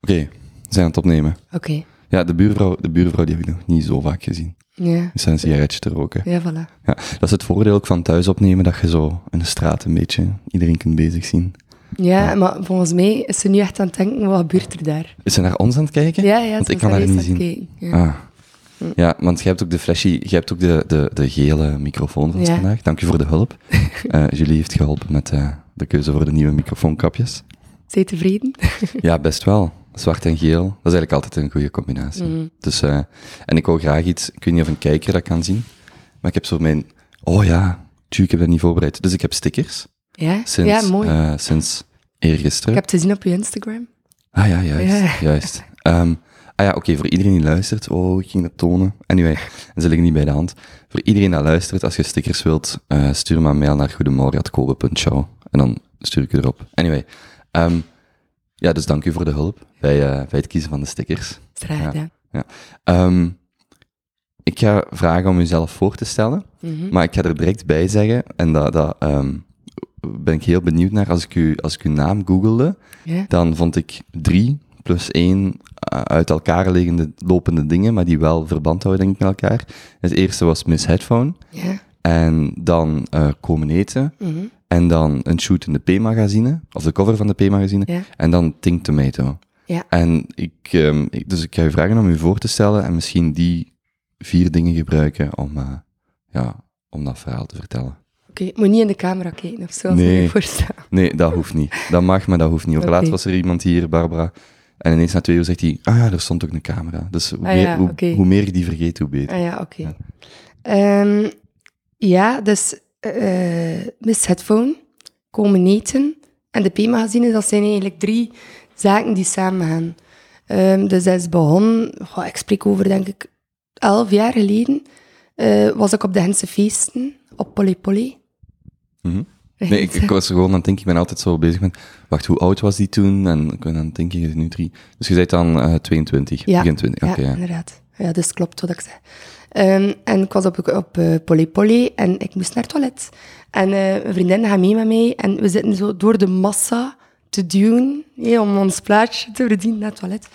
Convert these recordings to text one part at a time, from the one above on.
Oké, we zijn aan het opnemen. Oké. Ja, de buurvrouw, de buurvrouw die heb ik nog niet zo vaak gezien. Ja. Zijn een sigaretje te roken. Ja, voilà. Ja, dat is het voordeel ook van thuis opnemen, dat je zo in de straat een beetje iedereen kunt bezig zien. Ja, maar volgens mij is ze nu echt aan het denken, wat gebeurt er daar? Is ze naar ons aan het kijken? Ja, ja, Want ik is kan haar niet zien. kijken, Ja. Ah. Ja, want jij hebt ook de flashy, jij hebt ook de, de, de gele microfoon van Ja. vandaag. Dank je voor de hulp. Eh, Julie heeft geholpen met eh, de keuze voor de nieuwe microfoonkapjes. Zij tevreden? Ja, best wel. Zwart en geel, dat is eigenlijk altijd een goede combinatie. Mhm. Dus, eh, en ik wou graag iets, ik weet niet of een kijker dat kan zien, maar ik heb zo mijn, oh ja, tju, ik heb dat niet voorbereid. Dus ik heb stickers, Ja? sinds, ja, mooi. eh, sinds eergisteren. ik heb het gezien op je Instagram. Ah ja, juist. Ja. juist. Ehm, ah ja, oké, voor iedereen die luistert. Oh, ik ging dat tonen. Anyway, ze liggen niet bij de hand. Voor iedereen die luistert, als je stickers wilt, eh, stuur maar een mail naar goedemorgen.kobe.show. En dan stuur ik u erop. Anyway, ehm, ja, dus dank u voor de hulp bij, eh, bij het kiezen van de stickers. Graag Ja. Ehm, ik ga vragen om uzelf voor te stellen, Mhm. maar ik ga er direct bij zeggen, en dat, dat ehm, ben ik heel benieuwd naar, als ik, u, als ik uw naam googelde, dan vond ik drie plus één eh, uit elkaar liggende, lopende dingen, maar die wel verband houden, denk ik, met elkaar. Het eerste was Miss Headphone, en dan eh, Komen Eten, Mhm. En dan een shoot in de P-magazine, of de cover van de P-magazine, Ja? en dan Think Tomato. Ja. En ik, ehm, ik- dus ik ga u vragen om u voor te stellen en misschien die vier dingen gebruiken om, eh, ja, om dat verhaal te vertellen. Oké, ik moet niet in de camera kijken of zo, Nee. ik voorstel. Nee, dat hoeft niet. Dat mag, maar dat hoeft niet. Over Oké. laatst was er iemand hier, Barbara, en ineens na twee uur zegt hij, ah ja, er stond ook een camera. Dus hoe, Ah meer, ja, hoe, meer je die vergeet, hoe beter. Ah ja, oké. Ja. Ehm, ja, dus eh Miss Headphone, Komen Eten en de P-magazine, dat zijn eigenlijk drie zaken die samen gaan. Dus dat is begonnen, ik spreek over denk ik elf jaar geleden, eh, was ik op de Gentse feesten op Polly Polly. Mhm. Nee, ik, ik was er gewoon aan het denken, ik ben altijd zo bezig met, wacht, hoe oud was die toen? En ik ben aan het denken, je is nu drie. Dus je bent dan eh 22, Ja. begin 20. Ja, ja. inderdaad. Ja, dus klopt wat ik zeg. Ehm, en ik was op, op eh, Polly Polly en ik moest naar het toilet. En eh een vriendin gaat mee met mij en we zitten zo door de massa te duwen om ons plaatsje te verdienen naar het toilet.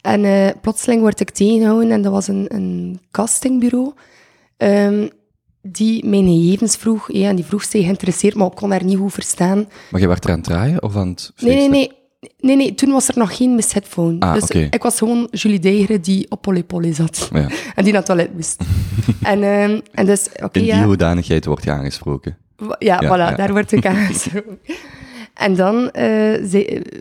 En eh, plotseling word ik tegengehouden en dat was een, een castingbureau ehm, die mijn gegevens vroeg. hé, en die vroeg zich geïnteresseerd, maar ik kon haar niet goed verstaan. Maar je werd er aan het draaien of aan het Nee, nee, nee. Nee, nee, toen was er nog geen Miss Headphone. Ah, dus ik was gewoon Julie Deigeren die op Polly Polly zat. Ja. En die naar het toilet moest. en, ehm, en dus, In die ja. hoedanigheid wordt je aangesproken. Ja, Ja, voilà, daar word ik aangesproken. en dan eh,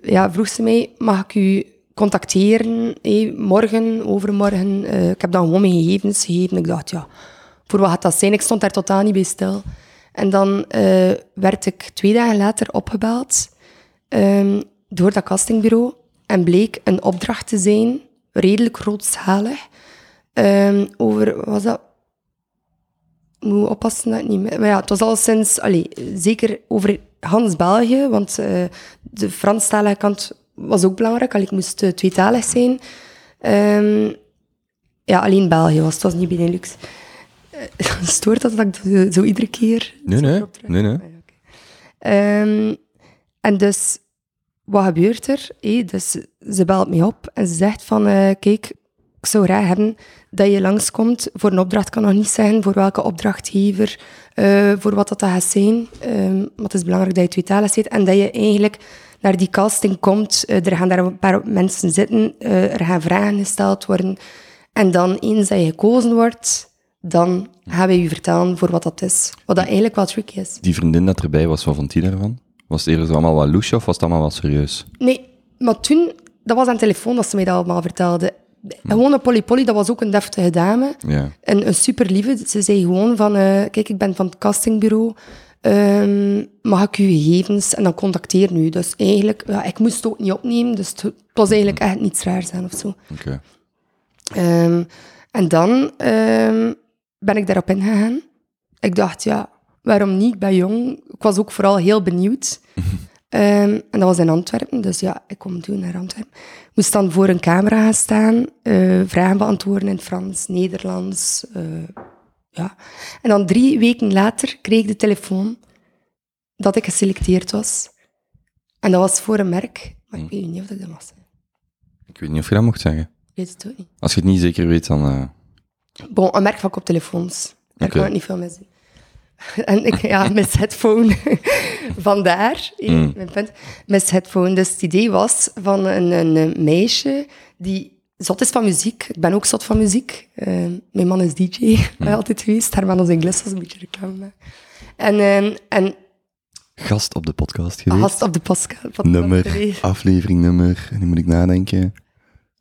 ja, vroeg ze mij, mag ik u contacteren hé, morgen, overmorgen? Eh, ik heb dan gewoon mijn gegevens gegeven. Ik dacht, ja, voor wat gaat dat zijn? Ik stond daar totaal niet bij stil. En dan eh, werd ik twee dagen later opgebeld ehm, door dat castingbureau en bleek een opdracht te zijn, redelijk grootschalig, ehm, over, wat was dat? Ik moet oppassen dat ik niet meer... Maar ja, het was al sinds... Allee, zeker over Hans België, want eh, de Franstalige kant was ook belangrijk. Allee, ik moest eh, tweetalig zijn. Ehm, ja, alleen België was het, was niet Benelux. Eh, stoort dat dat ik zo- zo iedere keer... Nee, nee. Nee, nee. Ah. Ehm, en dus, wat gebeurt er? Dus ze belt me op en ze zegt van, eh, kijk, ik zou graag hebben dat je langskomt. Voor een opdracht kan nog niet zeggen voor welke opdrachtgever, eh, voor wat dat gaat zijn. Ehm, maar het is belangrijk dat je tweetalig zit en dat je eigenlijk naar die casting komt. Eh, er gaan daar een paar mensen zitten, er gaan vragen gesteld worden. En dan, eens dat je gekozen wordt, dan gaan wij je vertellen voor wat dat is. Wat dat eigenlijk wel tricky is. Die vriendin dat erbij was, wat vond die? Was het eerder zo allemaal wat loesje of was het allemaal wel serieus? Nee, maar toen, dat was aan de telefoon dat ze mij dat allemaal vertelde. Gewoon een Polly Polly, dat was ook een deftige dame. Ja. En een super lieve. Ze zei gewoon van, eh, kijk, ik ben van het castingbureau. Ehm, mag ik uw gegevens? En dan contacteer nu. Dus eigenlijk, ja, ik moest het ook niet opnemen. Dus het, was eigenlijk echt niets raars aan of zo. Oké. Ehm, en dan ehm, ben ik daarop ingegaan. Ik dacht, ja, waarom niet? Ik ben jong. Ik was ook vooral heel benieuwd. Ehm, en dat was in Antwerpen, dus ja, ik kom toen naar Antwerpen. Moest dan voor een camera gaan staan, eh, vragen beantwoorden in Frans, Nederlands. eh, ja. En dan drie weken later kreeg ik de telefoon dat ik geselecteerd was. En dat was voor een merk, maar ik weet niet of dat dat was. Ik weet niet of je dat mocht zeggen. Ik weet het ook niet. Als je het niet zeker weet, dan... eh, Bon, een merk van koptelefoons. Daar kan ik niet veel mee zien. En ik, ja, Miss Headphone. Vandaar, Mm. mijn punt. Miss Headphone. Dus het idee was van een, meisje die zot is van muziek. Ik ben ook zot van muziek. Eh, mijn man is DJ, Mm. altijd geweest. Hermanos Inglesos, een beetje reclame. En, eh, en gast op de podcast geweest. gast op de podcast. Nummer, aflevering nummer, en nu moet ik nadenken.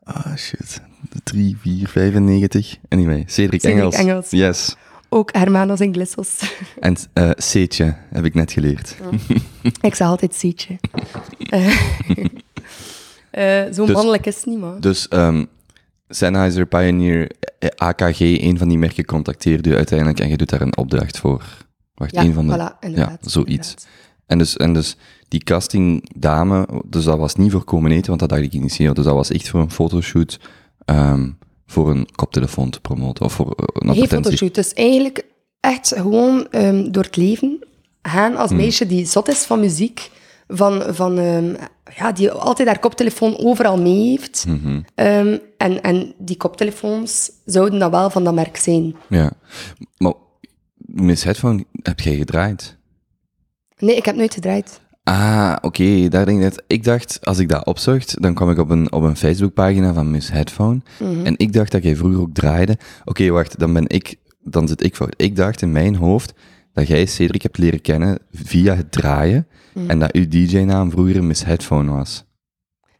Ah, shit. 3, 4, 95. Anyway, Cedric, Cedric Engels. Engels. Yes. Ook Hermanos Inglesos. En eh Seetje heb ik net geleerd. ik zeg altijd Sietje. Eh, eh, Zo Dus- mannelijk is het niet, man. Dus ehm Sennheiser, Pioneer, eh, AKG, een van die merken contacteerde u uiteindelijk en je doet daar een opdracht voor. Wacht, Ja, een van de... voilà, inderdaad. ja, zoiets. inderdaad. En dus, en dus die castingdame, dus dat was niet voor komen eten, want dat dacht ik initieel. Dus dat was echt voor een fotoshoot, ehm, voor een koptelefoon te promoten. Of voor eh, een Geen advertentie. fotoshoot. Dus eigenlijk echt gewoon ehm, door het leven gaan als meisje die zot is van muziek. Van, van, ehm, ja, die altijd haar koptelefoon overal mee heeft. Ehm, en, en die koptelefoons zouden dan wel van dat merk zijn. Ja. Maar Miss Headphone heb jij gedraaid? Nee, ik heb nooit gedraaid. Ah, oké, daar denk ik net. Ik dacht, als ik dat opzocht, dan kwam ik op een, op een Facebookpagina van Miss Headphone. En ik dacht dat jij vroeger ook draaide. Oké, wacht, dan ben ik, dan zit ik fout. Ik dacht in mijn hoofd dat jij Cedric hebt leren kennen via het draaien. En dat uw DJ-naam vroeger Miss Headphone was.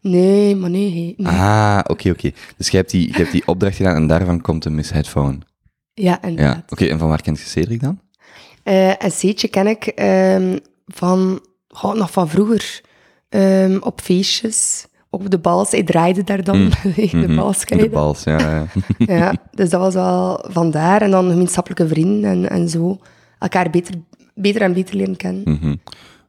Nee, maar nee. Ah, oké, oké. Dus jij hebt, die, jij hebt die opdracht gedaan en daarvan komt de Miss Headphone. Ja, Ja, inderdaad. oké. En van waar kent je Cedric dan? Eh, en Seetje ken ik ehm, van, goh, nog van vroeger. Ehm, op feestjes, op de bals. Hij draaide daar dan. de bals ken je Mm. De bals, ja. ja. Ja, dus dat was wel vandaar. En dan gemeenschappelijke vrienden en, en zo. Elkaar beter, beter en beter leren kennen. Mhm.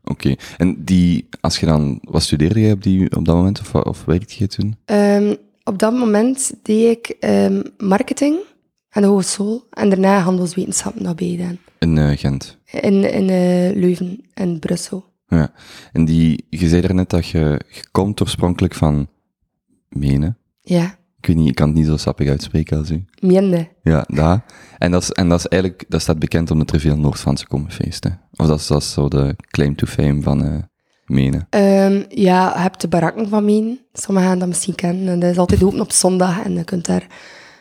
Oké. En die, als je dan, wat studeerde jij op, die, op dat moment, of, of werkte je toen? Ehm, op dat moment deed ik ehm, marketing aan de hogeschool. En daarna handelswetenschappen daarbij gedaan. In eh, Gent. In, in eh, Leuven en Brussel. Ja. En die, je zei daarnet dat je, je komt oorspronkelijk van Menen. Ja, Ik weet niet, ik kan het niet zo sappig uitspreken als u. Miende. Ja, daar. En dat is, en dat is eigenlijk, dat staat bekend omdat er veel Noord-Franse komen feesten. Of dat is, dat is zo de claim to fame van eh Menen. Ehm, ja, je hebt de barakken van Mien. Sommigen gaan dat misschien kennen. En dat is altijd open op zondag. En je kunt daar...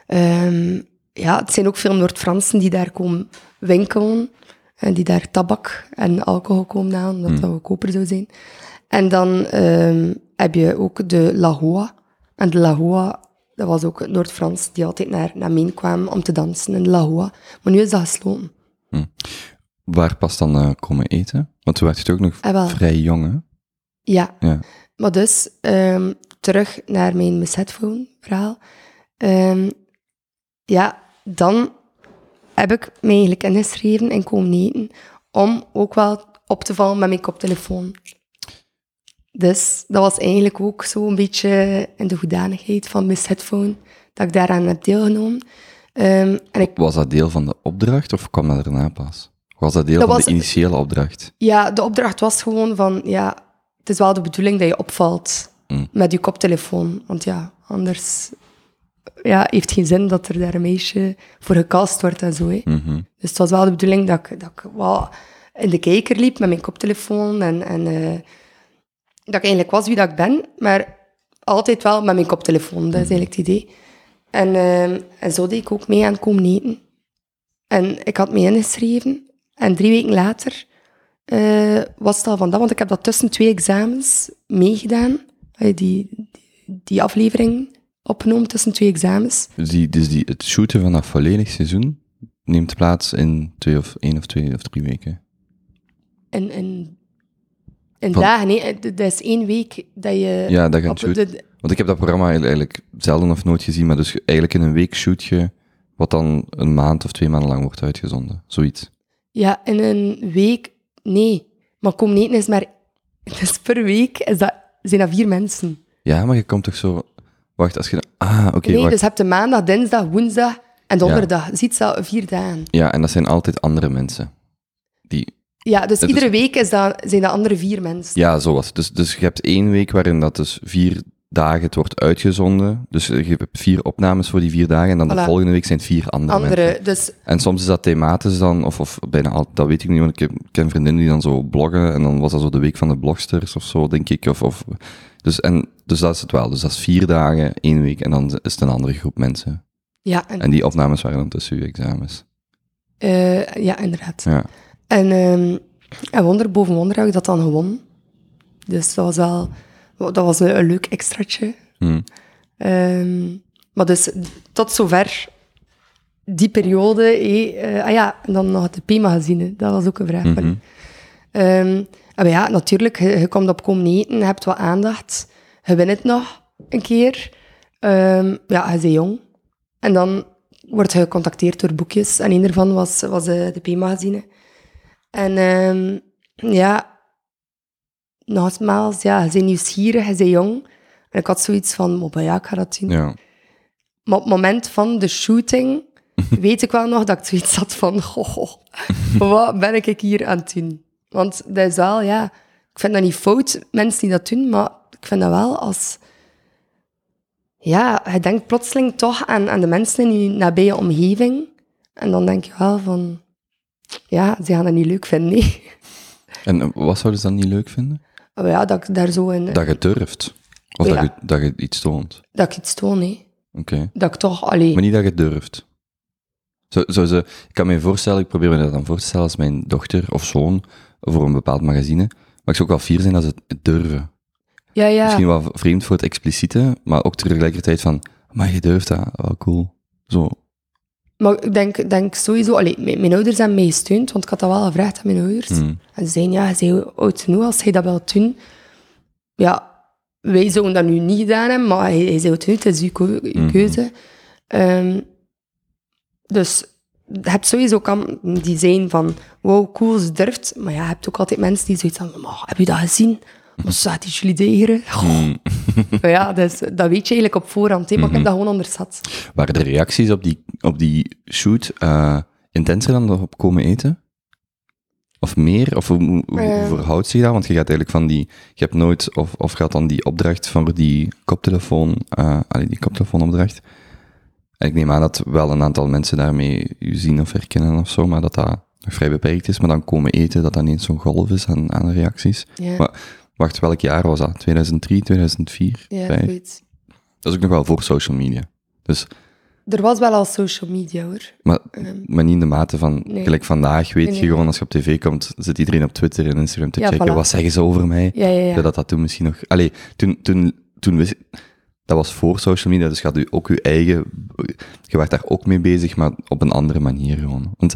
ehm, ja, het zijn ook veel Noord-Fransen die daar komen winkelen. En die daar tabak en alcohol komen halen, omdat dat goedkoper zou zijn. En dan ehm, heb je ook de La Hoa. En de La Hoa, dat was ook Noord-Frans, die altijd naar, naar Meen kwamen om te dansen in de La Hoa. Maar nu is dat gesloten. Waar pas dan eh, komen eten? Want toen werd je toch ook nog Ah, vrij jong, hè? Ja, Ja. Maar dus, ehm, terug naar mijn Miss Headphone verhaal. Ehm, ja, dan heb ik me eigenlijk ingeschreven en komen eten om ook wel op te vallen met mijn koptelefoon. Dus dat was eigenlijk ook zo een beetje in de hoedanigheid van Miss Headphone dat ik daaraan heb deelgenomen. Ehm, en ik, Was dat deel van de opdracht of kwam dat daarna pas? Was dat deel Dat van was- de initiële opdracht? ja, de opdracht was gewoon van, ja, het is wel de bedoeling dat je opvalt Mm. met je koptelefoon. Want ja, anders ja, heeft geen zin dat er daar een meisje voor gecast wordt en zo. Hè. Mhm. Dus het was wel de bedoeling dat ik, dat ik wel in de kijker liep met mijn koptelefoon en, en eh, dat ik eigenlijk was wie dat ik ben, maar altijd wel met mijn koptelefoon. Dat is eigenlijk het idee. En, eh, en zo deed ik ook mee aan komen eten. En ik had me ingeschreven en drie weken later eh, was het al van dat, want ik heb dat tussen twee examens meegedaan. Die, die, die aflevering opgenomen tussen twee examens. Dus, die, dus die, het shooten van dat volledig seizoen neemt plaats in twee of één of twee of drie weken. In, in, in Van- dagen, nee. Dat is één week dat je... Ja, dat gaat op shoot. de- Want ik heb dat programma eigenlijk zelden of nooit gezien, maar dus eigenlijk in een week shoot je wat dan een maand of twee maanden lang wordt uitgezonden. Zoiets. Ja, in een week... Nee. Maar komen eten is maar... Dus per week is dat, zijn dat vier mensen. Ja, maar je komt toch zo... Wacht, als je... Ah, oké, nee, wacht. dus je hebt de maandag, dinsdag, woensdag en donderdag. Ziet dat vier dagen. Ja, en dat zijn altijd andere mensen. Die... Ja, dus iedere week is dat, zijn dat andere vier mensen. Ja, zo was het. Dus, dus je hebt één week waarin dat dus vier dagen het wordt uitgezonden. Dus je hebt vier opnames voor die vier dagen en dan de volgende week zijn het vier andere, mensen. Andere, dus En soms is dat thematisch dan, of, of bijna al, dat weet ik niet, want ik, heb- ik ken vriendinnen die dan zo bloggen en dan was dat zo de week van de blogsters of zo, denk ik. Of, of, dus, en, dus dat is het wel. Dus dat is vier dagen, één week en dan is het een andere groep mensen. ja, en, En die opnames waren dan tussen uw examens. eh, ja, inderdaad. Ja. En, ehm, en wonder boven wonder heb ik dat dan gewonnen. Dus dat was wel dat was een, een leuk extraatje. Hm. Ehm, maar dus tot zover die periode. eh, eh, ah ja, en dan nog het P-magazine. Dat was ook een vraag van Mhm. u. Ehm, maar ja, natuurlijk, je, je komt op komen eten, je hebt wat aandacht. Je wint het nog een keer. Ehm, ja, je bent jong. En dan word je gecontacteerd door boekjes. En een daarvan was, was eh, de P-magazine. En ehm, ja, nogmaals, ja, je bent nieuwsgierig, je bent jong. En ik had zoiets van, maar ja, ik ga dat doen. Ja. Maar op het moment van de shooting weet ik wel nog dat ik zoiets had van, goh, goh, wat ben ik hier aan het doen? Want dat is wel, ja, ik vind dat niet fout, mensen die dat doen, maar ik vind dat wel als... Ja, je denkt plotseling toch aan, aan de mensen in je nabije omgeving. En dan denk je wel van, ja, ze gaan dat niet leuk vinden, nee. En eh, wat zouden ze dan niet leuk vinden? Maar ja, dat ik daar zo in... Dat je durft. Of Ja. dat, je, dat je iets toont. Dat ik iets toon, nee. Oké. Dat ik toch, alleen Maar niet dat je durft. Zo, zo ze, ik kan me voorstellen, ik probeer me dat dan voor te stellen als mijn dochter of zoon voor een bepaald magazine. Maar ik zou ook wel fier zijn als ze het durven. Ja, ja. Misschien wel vreemd voor het expliciete, maar ook tegelijkertijd van, maar je durft dat, wel cool. Zo. Maar ik denk, denk sowieso... Allee, mijn, mijn ouders hebben mij gesteund, want ik had dat wel gevraagd aan mijn ouders. Hmm. En ze zeiden, ja, bent oud genoeg als hij dat wil doen. Ja, wij zouden dat nu niet gedaan hebben, maar hij, hij zei oud genoeg, het is uw, Mhm. keuze. Ehm, dus je hebt sowieso kan die zijn van, wow, cool, ze durft. Maar ja, je hebt ook altijd mensen die zoiets van, maar, heb je dat gezien? Wat staat die jullie degeren? Maar ja, dus, dat weet je eigenlijk op voorhand, hè, maar ik Mhm. heb dat gewoon onderschat. Waren de reacties op die, op die shoot eh, intenser dan op komen eten? Of meer? Of hoe, Eh. verhoudt zich dat? Want je gaat eigenlijk van die... Je hebt nooit... Of, of gaat dan die opdracht voor die koptelefoon... eh allee, die koptelefoonopdracht... En ik neem aan dat wel een aantal mensen daarmee u zien of herkennen of zo, maar dat dat nog vrij beperkt is. Maar dan komen eten, dat dat ineens zo'n golf is aan, aan reacties. Ja, Maar wacht, welk jaar was dat? 2003, 2004? ja, Vijf? zoiets. Dat is ook nog wel voor social media. Dus Er was wel al social media, hoor. Maar, Ehm, maar niet in de mate van, Nee. gelijk vandaag weet Nee, je gewoon als je op tv komt, zit iedereen op Twitter en Instagram te Ja, checken, voilà. wat zeggen ze over mij? Ja, ja, ja. Dat dat toen misschien nog... Allee, toen, toen, toen wist dat was voor social media, dus je had u ook je eigen... Je werd daar ook mee bezig, maar op een andere manier gewoon. Want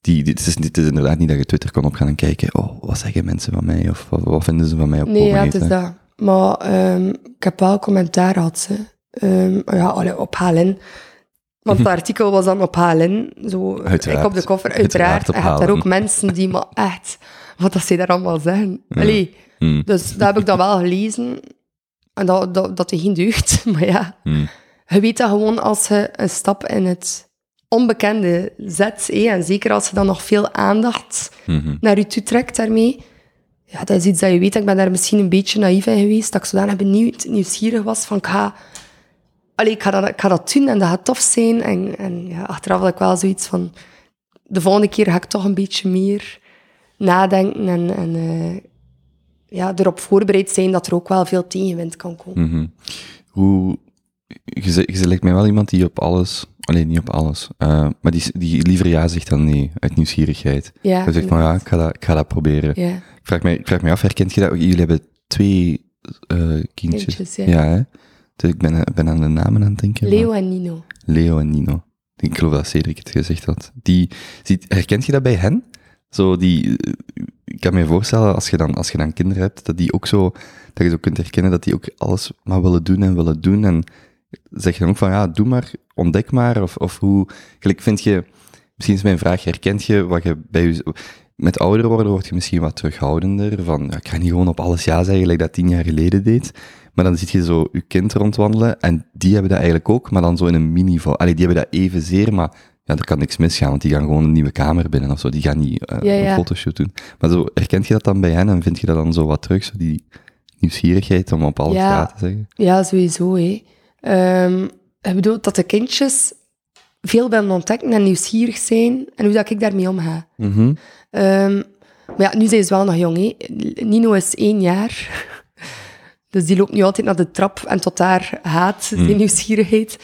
die, dit, is, dit is inderdaad niet dat je Twitter kon opgaan en kijken, oh, wat zeggen mensen van mij, of wat, wat vinden ze van mij op Nee, ja, het is dat. Maar ehm, ik heb wel commentaar gehad, ze. Ehm, ja, allee, op HLN. Want het artikel was dan op HLN. Zo, Uiteraard. Ik op de koffer, Uiteraard uiteraard. En daar ook mensen die maar echt... Wat dat ze daar allemaal zeggen. Allee, Hmm, dus dat heb ik dan wel gelezen. En dat, dat, dat is geen deugd. Maar ja, hmm, je weet dat gewoon als je een stap in het onbekende zet. hé, en zeker als je dan nog veel aandacht mhm. naar je toe trekt daarmee. Ja, dat is iets dat je weet. Ik ben daar misschien een beetje naïef in geweest. Dat ik zodanig benieuwd, nieuwsgierig was van ik ga, allee, ik ga, dat, ik ga dat doen en dat gaat tof zijn. En, en ja, achteraf had ik wel zoiets van... De volgende keer ga ik toch een beetje meer nadenken en, en eh, ja, erop voorbereid zijn dat er ook wel veel tegenwind kan komen. Mhm. Hoe, je, je lijkt mij wel iemand die op alles, alleen niet op alles, eh, maar die, die liever ja zegt dan nee, uit nieuwsgierigheid. Ja, Je zegt van ja, ik ga dat, ik ga dat proberen. Ja, Ik, vraag mij, ik vraag mij af, herkent je dat? Jullie hebben twee eh kindjes. kindjes, ja. Ja, hè? Dus ik ben, ben aan de namen aan het denken. Leo maar- en Nino. Leo en Nino. Ik geloof dat Cedric het gezegd had. Die, ziet, herkent je dat bij hen? Zo die, eh, kan me voorstellen, als je, dan, als je dan kinderen hebt, dat die ook zo, dat je zo kunt herkennen dat die ook alles maar willen doen en willen doen. En zeg je dan ook van, ja, doe maar, ontdek maar, of, of hoe, gelijk vind je, misschien is mijn vraag, herkent je wat je bij je, met ouder worden word je misschien wat terughoudender, van, ja, ik ga niet gewoon op alles ja zeggen, gelijk dat tien jaar geleden deed. Maar dan zie je zo je kind rondwandelen en die hebben dat eigenlijk ook, maar dan zo in een mini Allee, die hebben dat evenzeer, maar ja, er kan niks misgaan, want die gaan gewoon een nieuwe kamer binnen of zo. Die gaan niet eh, Ja, een fotoshoot doen. Maar zo, herkent je dat dan bij hen en vind je dat dan zo wat terug, zo die, nieuwsgierigheid om op alles Ja. ja te zeggen. Ja, sowieso. Hè. Ehm, ik bedoel dat de kindjes veel willen ontdekken en nieuwsgierig zijn en hoe dat ik daarmee omga. Mhm. Ehm, maar ja, nu zijn ze wel nog jong. Hè. Nino is één jaar. Dus die loopt nu altijd naar de trap en tot daar haat, die nieuwsgierigheid.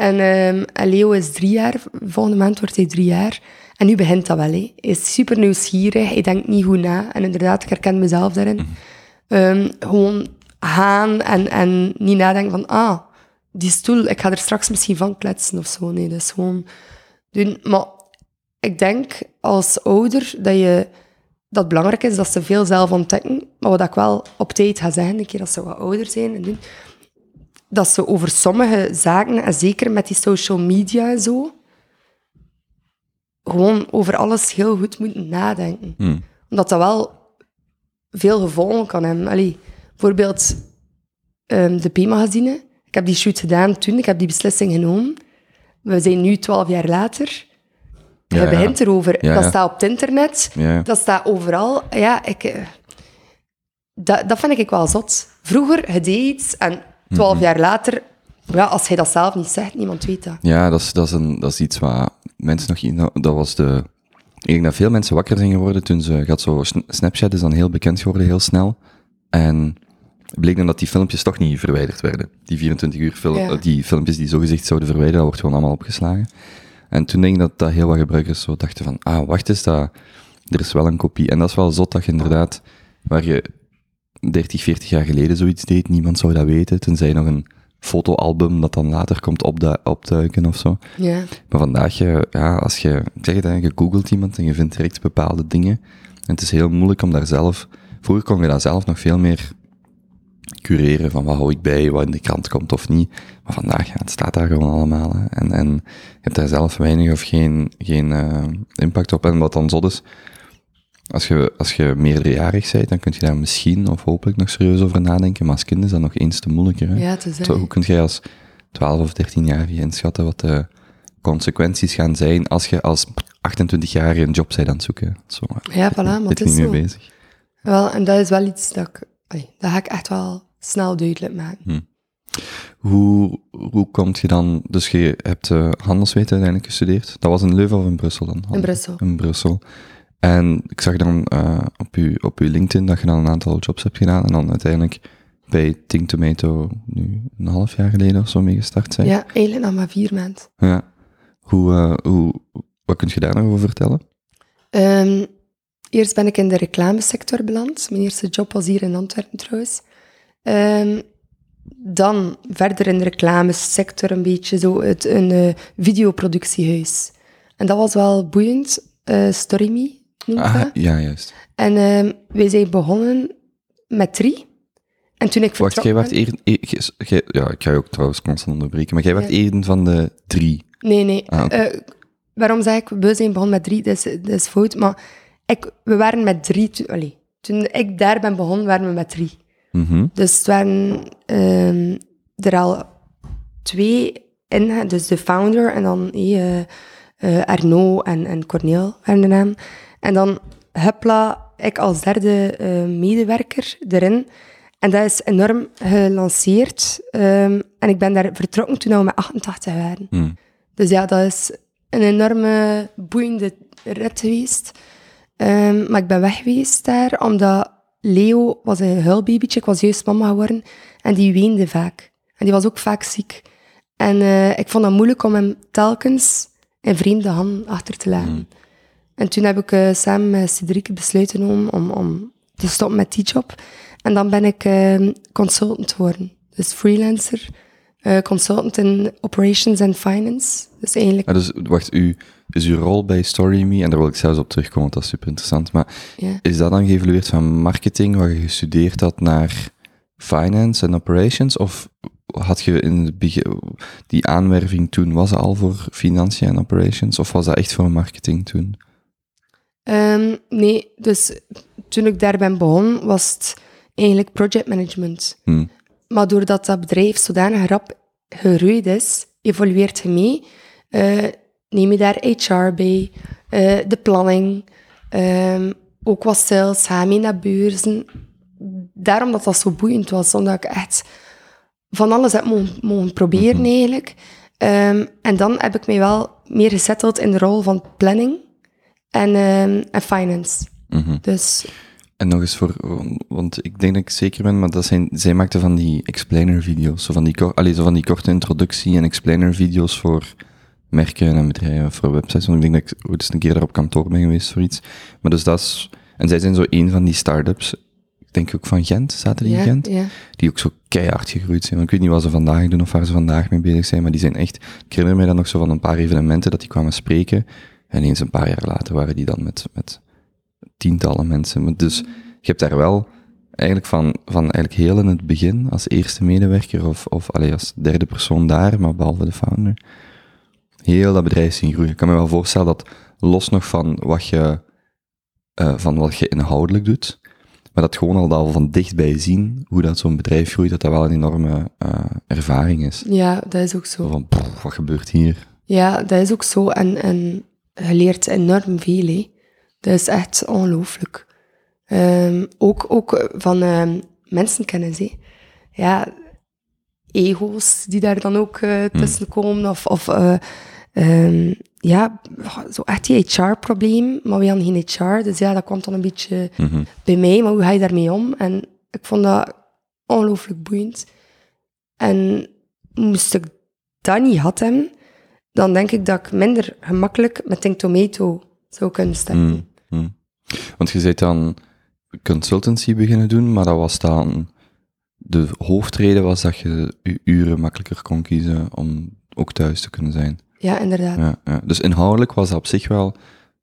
En, ehm, en Leo is drie jaar. Volgende maand wordt hij drie jaar. En nu begint dat wel. Hè. Hij is super nieuwsgierig. Hij denkt niet goed na. En inderdaad, ik herken mezelf daarin. Ehm, gewoon gaan en, en niet nadenken van... Ah, die stoel, ik ga er straks misschien van kletsen of zo. Nee, dat is gewoon doen. Maar ik denk als ouder dat je dat het belangrijk is dat ze veel zelf ontdekken. Maar wat ik wel op tijd ga zeggen, een keer dat ze wat ouder zijn en doen, dat ze over sommige zaken, en zeker met die social media en zo, gewoon over alles heel goed moeten nadenken. Hmm. Omdat dat wel veel gevolgen kan hebben. Allee, bijvoorbeeld ehm, de P-magazine. Ik heb die shoot gedaan toen, ik heb die beslissing genomen. We zijn nu twaalf jaar later. Je ja. begint erover. Ja, dat ja. staat op het internet. Dat staat overal. Ja, ik... eh, Dat, dat vind ik wel zot. Vroeger, je deed iets en twaalf Mhm. jaar later... Ja, als hij dat zelf niet zegt, niemand weet dat. Ja, dat is, dat, is een, dat is iets wat mensen nog... niet- nou, Dat was de... Ik denk dat veel mensen wakker zijn geworden toen ze... Gaat zo, Sn- Snapchat is dan heel bekend geworden, heel snel. En het bleek dan dat die filmpjes toch niet verwijderd werden. Die 24 uur Ja. eh, die filmpjes die zogezegd zouden verwijderen, dat wordt gewoon allemaal opgeslagen. En toen denk ik dat, dat heel wat gebruikers zo dachten van, ah, wacht eens, dat, er is wel een kopie. En dat is wel zot dat je inderdaad, waar je 30, 40 jaar geleden zoiets deed, niemand zou dat weten, tenzij nog een fotoalbum dat dan later komt opdu opduiken of zo. Ja. Maar vandaag, ja, als je, ik zeg het, hè, je googelt iemand en je vindt direct bepaalde dingen. En het is heel moeilijk om daar zelf, vroeger kon je dat zelf nog veel meer cureren van wat hou ik bij, wat in de krant komt of niet. Maar vandaag, ja, het staat daar gewoon allemaal. Hè. En, en je hebt daar zelf weinig of geen, geen eh, impact op. En wat dan zot is, als je, als je meerderjarig bent, dan kun je daar misschien of hopelijk nog serieus over nadenken. Maar als kind is dat nog eens te moeilijker. Hè. Ja, te Zo, zeggen. hoe kun jij als 12 of 13-jarige inschatten wat de consequenties gaan zijn als je als 28-jarige een job bent aan het zoeken? Zo, Ja, voilà, maar het is niet zo. mee bezig. Wel, en dat is wel iets dat ik... allee, dat ga ik echt wel snel duidelijk maken. Hoe, hoe komt je dan, dus je hebt eh, handelsweten uiteindelijk gestudeerd. Dat was in Leuven of in Brussel dan? In Brussel. In Brussel. En ik zag dan eh, op, je, op LinkedIn dat je dan een aantal jobs hebt gedaan en dan uiteindelijk bij Think Tomato nu een half jaar geleden of zo mee gestart zijn. Ja, eigenlijk nog maar vier maanden. Ja. Hoe, eh, hoe, wat kun je daar nog over vertellen? Ehm, eerst ben ik in de reclamesector beland. Mijn eerste job was hier in Antwerpen trouwens. Ehm, dan verder in de reclamesector een beetje zo het, een eh, videoproductiehuis. En dat was wel boeiend. Eh StoryMe Ah, ja, juist. En ehm, wij zijn begonnen met drie. En toen ik Wacht, jij werd eerder... ja, ik ga je ook trouwens constant onderbreken, maar jij werd Ja. eerder van de drie. Nee, nee. Ah. Eh, waarom zeg ik, we zijn begonnen met drie, dat is, dat is fout. Maar ik, we waren met drie, toen, allee, toen ik daar ben begonnen, waren we met drie. Mhm. Dus het waren ehm, er al twee in, dus de founder en dan eh, eh, Arnaud en, en Corneel waren de naam. En dan Hupla, ik als derde eh, medewerker erin. En dat is enorm gelanceerd. Ehm, en ik ben daar vertrokken toen we met 88 waren. Mm. Dus ja, dat is een enorme boeiende rit geweest. Ehm, maar ik ben weg geweest daar, omdat Leo was een huilbabytje. Ik was juist mama geworden. En die weende vaak. En die was ook vaak ziek. En eh, ik vond het moeilijk om hem telkens in vreemde handen achter te laten. En toen heb ik eh, samen met Cedric besluiten om, om te stoppen met die job. En dan ben ik eh, consultant geworden. Dus freelancer, eh, consultant in operations en finance. Dus eigenlijk, Ja, dus wacht, u, is uw rol bij StoryMe, en daar wil ik zelfs op terugkomen, want dat is super interessant, maar is dat dan geëvolueerd van marketing, waar je gestudeerd had, naar finance en operations? Of had je in het begin, die aanwerving toen, was al voor financiën en operations? Of was dat echt voor marketing toen? Ehm, nee, dus toen ik daar ben begonnen, was het eigenlijk project management. Hm. Maar doordat dat bedrijf zodanig rap geroeid is, evolueert je mee. Eh, neem je daar HR bij, eh, de planning, ehm, ook wat sales, ga mee naar beurzen. daarom dat dat zo boeiend was, omdat ik echt van alles heb mogen, mogen proberen eigenlijk. Ehm, en dan heb ik mij wel meer gezetteld in de rol van planning en, ehm, en finance. Mhm. Dus En nog eens voor, want ik denk dat ik zeker ben, maar dat zijn, zij maakte van die explainer-video's, zo van die, allee, zo van die korte introductie- en explainer-video's voor merken en bedrijven, voor websites. Want ik denk dat ik ooit eens een keer daar op kantoor ben geweest voor iets. Maar dus dat is, en zij zijn zo een van die start-ups, ik denk ook van Gent, zaten die in Gent? ja. die ook zo keihard gegroeid zijn. Want ik weet niet wat ze vandaag doen of waar ze vandaag mee bezig zijn, maar die zijn echt... Ik herinner me dan nog zo van een paar evenementen dat die kwamen spreken. En eens een paar jaar later waren die dan met, met tientallen mensen. Dus je hebt daar wel eigenlijk van, van eigenlijk heel in het begin, als eerste medewerker of, of allee, als derde persoon daar, maar behalve de founder, heel dat bedrijf zien groeien. Ik kan me wel voorstellen dat los nog van wat je, eh, van wat je inhoudelijk doet, maar dat gewoon al, al van dichtbij zien hoe dat zo'n bedrijf groeit, dat dat wel een enorme eh, ervaring is. ja, dat is ook Zo zo. van, pff, wat gebeurt hier? Ja, dat is ook zo. En, en je leert enorm veel. Hè. Dat is echt ongelooflijk. Ehm, ook, ook van ehm, mensenkennis. Hè. Ja, ego's die daar dan ook eh, tussen komen. Of, of eh, ehm, ja, zo echt die HR-probleem. Maar we hadden geen HR. Dus ja, dat kwam dan een beetje Mhm. bij mij. Maar hoe ga je daarmee om? En ik vond dat ongelooflijk boeiend. En moest ik dat niet had hebben, dan denk ik dat ik minder gemakkelijk met Think Tomato zou kunnen starten. Mm, mm. Want je bent dan consultancy beginnen doen, maar dat was dan... De hoofdreden was dat je je uren makkelijker kon kiezen om ook thuis te kunnen zijn. Ja, inderdaad. Ja, ja. Dus inhoudelijk was dat op zich wel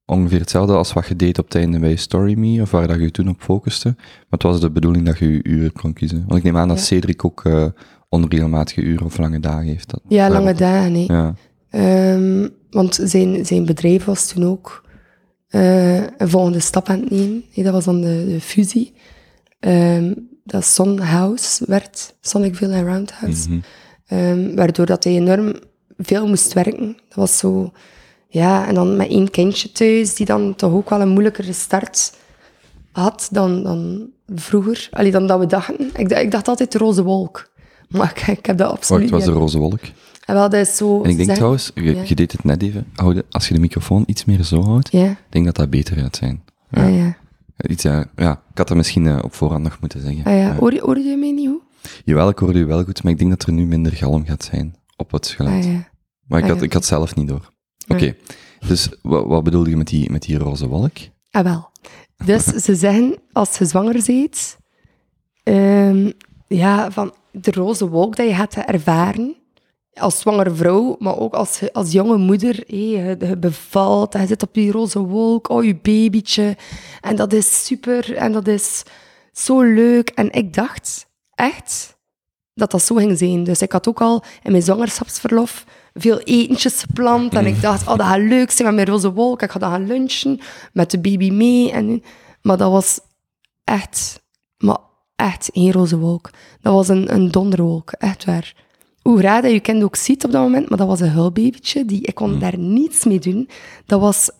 ongeveer hetzelfde als wat je deed op het einde bij StoryMe, of waar dat je toen op focuste. Maar het was de bedoeling dat je je uren kon kiezen. Want ik neem aan dat Ja. Cedric ook eh onregelmatige uren of lange dagen heeft. Dat, Ja, lange dagen. Ja. Ehm, want zijn, zijn bedrijf was toen ook eh, een volgende stap aan het nemen. Dat was dan de, de fusie. Ehm, dat Son House werd, Sonicville en Roundhouse. Mhm. Ehm, waardoor dat hij enorm veel moest werken. Dat was zo... Ja, en dan met één kindje thuis, die dan toch ook wel een moeilijkere start had dan, dan vroeger. Allee, dan dat we dachten. Ik, dacht- ik dacht altijd de roze wolk. Maar ik, ik heb dat Wacht, absoluut het was de roze wolk. En wel, dat is zo... En ik denk zeg- trouwens, je, ja. je deed het net even, houden, als je de microfoon iets meer zo houdt, Ja, ik denk dat dat beter gaat zijn. Ja. ah, ja. Iets, ja, ik had dat misschien eh, op voorhand nog moeten zeggen. Ah, ja. Hoor, hoorde je mij niet goed? Jawel, ik hoorde u wel goed, maar ik denk dat er nu minder galm gaat zijn op het geluid. Ah, ja. Maar ik Ah, had, ik had zelf niet door. Oké, dus wat, wat bedoelde je met die, met die roze wolk? Ah, wel. Dus ze zeggen, als je zwanger bent, ehm, ja, van de roze wolk dat je gaat ervaren, als zwangere vrouw, maar ook als, als jonge moeder, hé, bevalt je zit op die roze wolk, oh, je babytje, en dat is super, en dat is zo leuk. En ik dacht echt dat dat zo ging zijn. Dus ik had ook al in mijn zwangerschapsverlof veel etentjes gepland. En ik dacht, oh, dat gaat leuk zijn met mijn roze wolk. Ik ga dan gaan lunchen met de baby mee. En, maar dat was echt, maar echt geen roze wolk. Dat was een, een donderwolk, echt waar. Hoe raar dat je kind ook ziet op dat moment, maar dat was een huilbabytje. Die, ik kon daar niets mee doen. Dat was...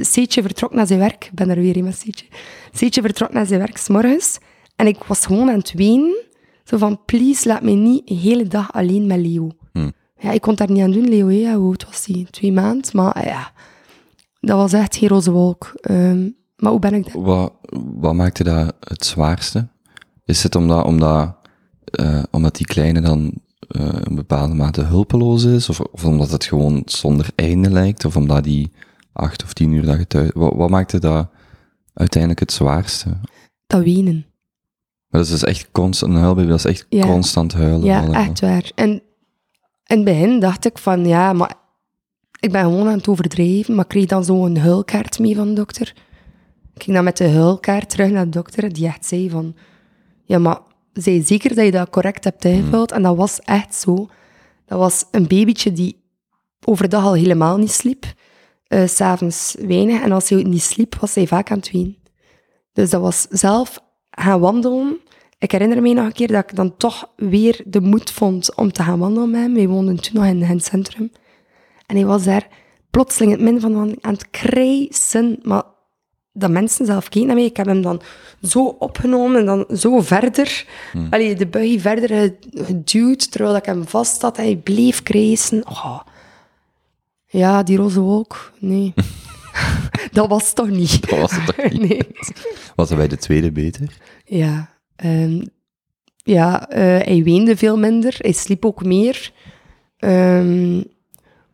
Seetje vertrok naar zijn werk. Ik ben er weer in met Seetje. Seetje vertrok naar zijn werk, s morgens. En ik was gewoon aan het wenen. Zo van, please, laat mij niet de hele dag alleen met Leo. Hm. Ja, ik kon daar niet aan doen, Leo. Ja, hoe oud was hij? Twee maanden. Maar ah, ja, dat was echt geen roze wolk. Ehm, maar hoe ben ik daar? Wat, wat maakte dat het zwaarste? Is het omdat, omdat, eh, omdat die kleine dan eh, een bepaalde mate hulpeloos is? Of, of omdat het gewoon zonder einde lijkt? Of omdat die acht of tien uur dat je thuis... Wat, wat maakte dat uiteindelijk het zwaarste? Dat wenen. Maar dat is dus echt constant, een huilbaby, dat is echt Ja. constant huilen. Ja, allemaal. echt waar. En in het begin dacht ik van, ja, maar ik ben gewoon aan het overdrijven, maar ik kreeg dan zo'n huilkaart mee van de dokter. Ik ging dan met de huilkaart terug naar de dokter, die echt zei van, ja, maar zij zeker dat je dat correct hebt ingevuld? En dat was echt zo. Dat was een babytje die overdag al helemaal niet sliep, eh, s s'avonds weinig, en als hij niet sliep, was hij vaak aan het wenen. Dus dat was zelf gaan wandelen. Ik herinner me nog een keer dat ik dan toch weer de moed vond om te gaan wandelen met hem. Wij woonden toen nog in het centrum. En hij was daar plotseling in het midden van aan het krijsen. Maar dat mensen zelf keken naar mij. Ik heb hem dan zo opgenomen en dan zo verder. Allee, de buggy verder ge- geduwd, terwijl ik hem vast had. Hij bleef krijsen. Oh. Ja, die roze wolk. Nee. dat was toch niet. Dat was het toch niet? Nee. Was dat bij de tweede beter? Ja, ehm, ja eh, hij weende veel minder. Hij sliep ook meer. Ehm,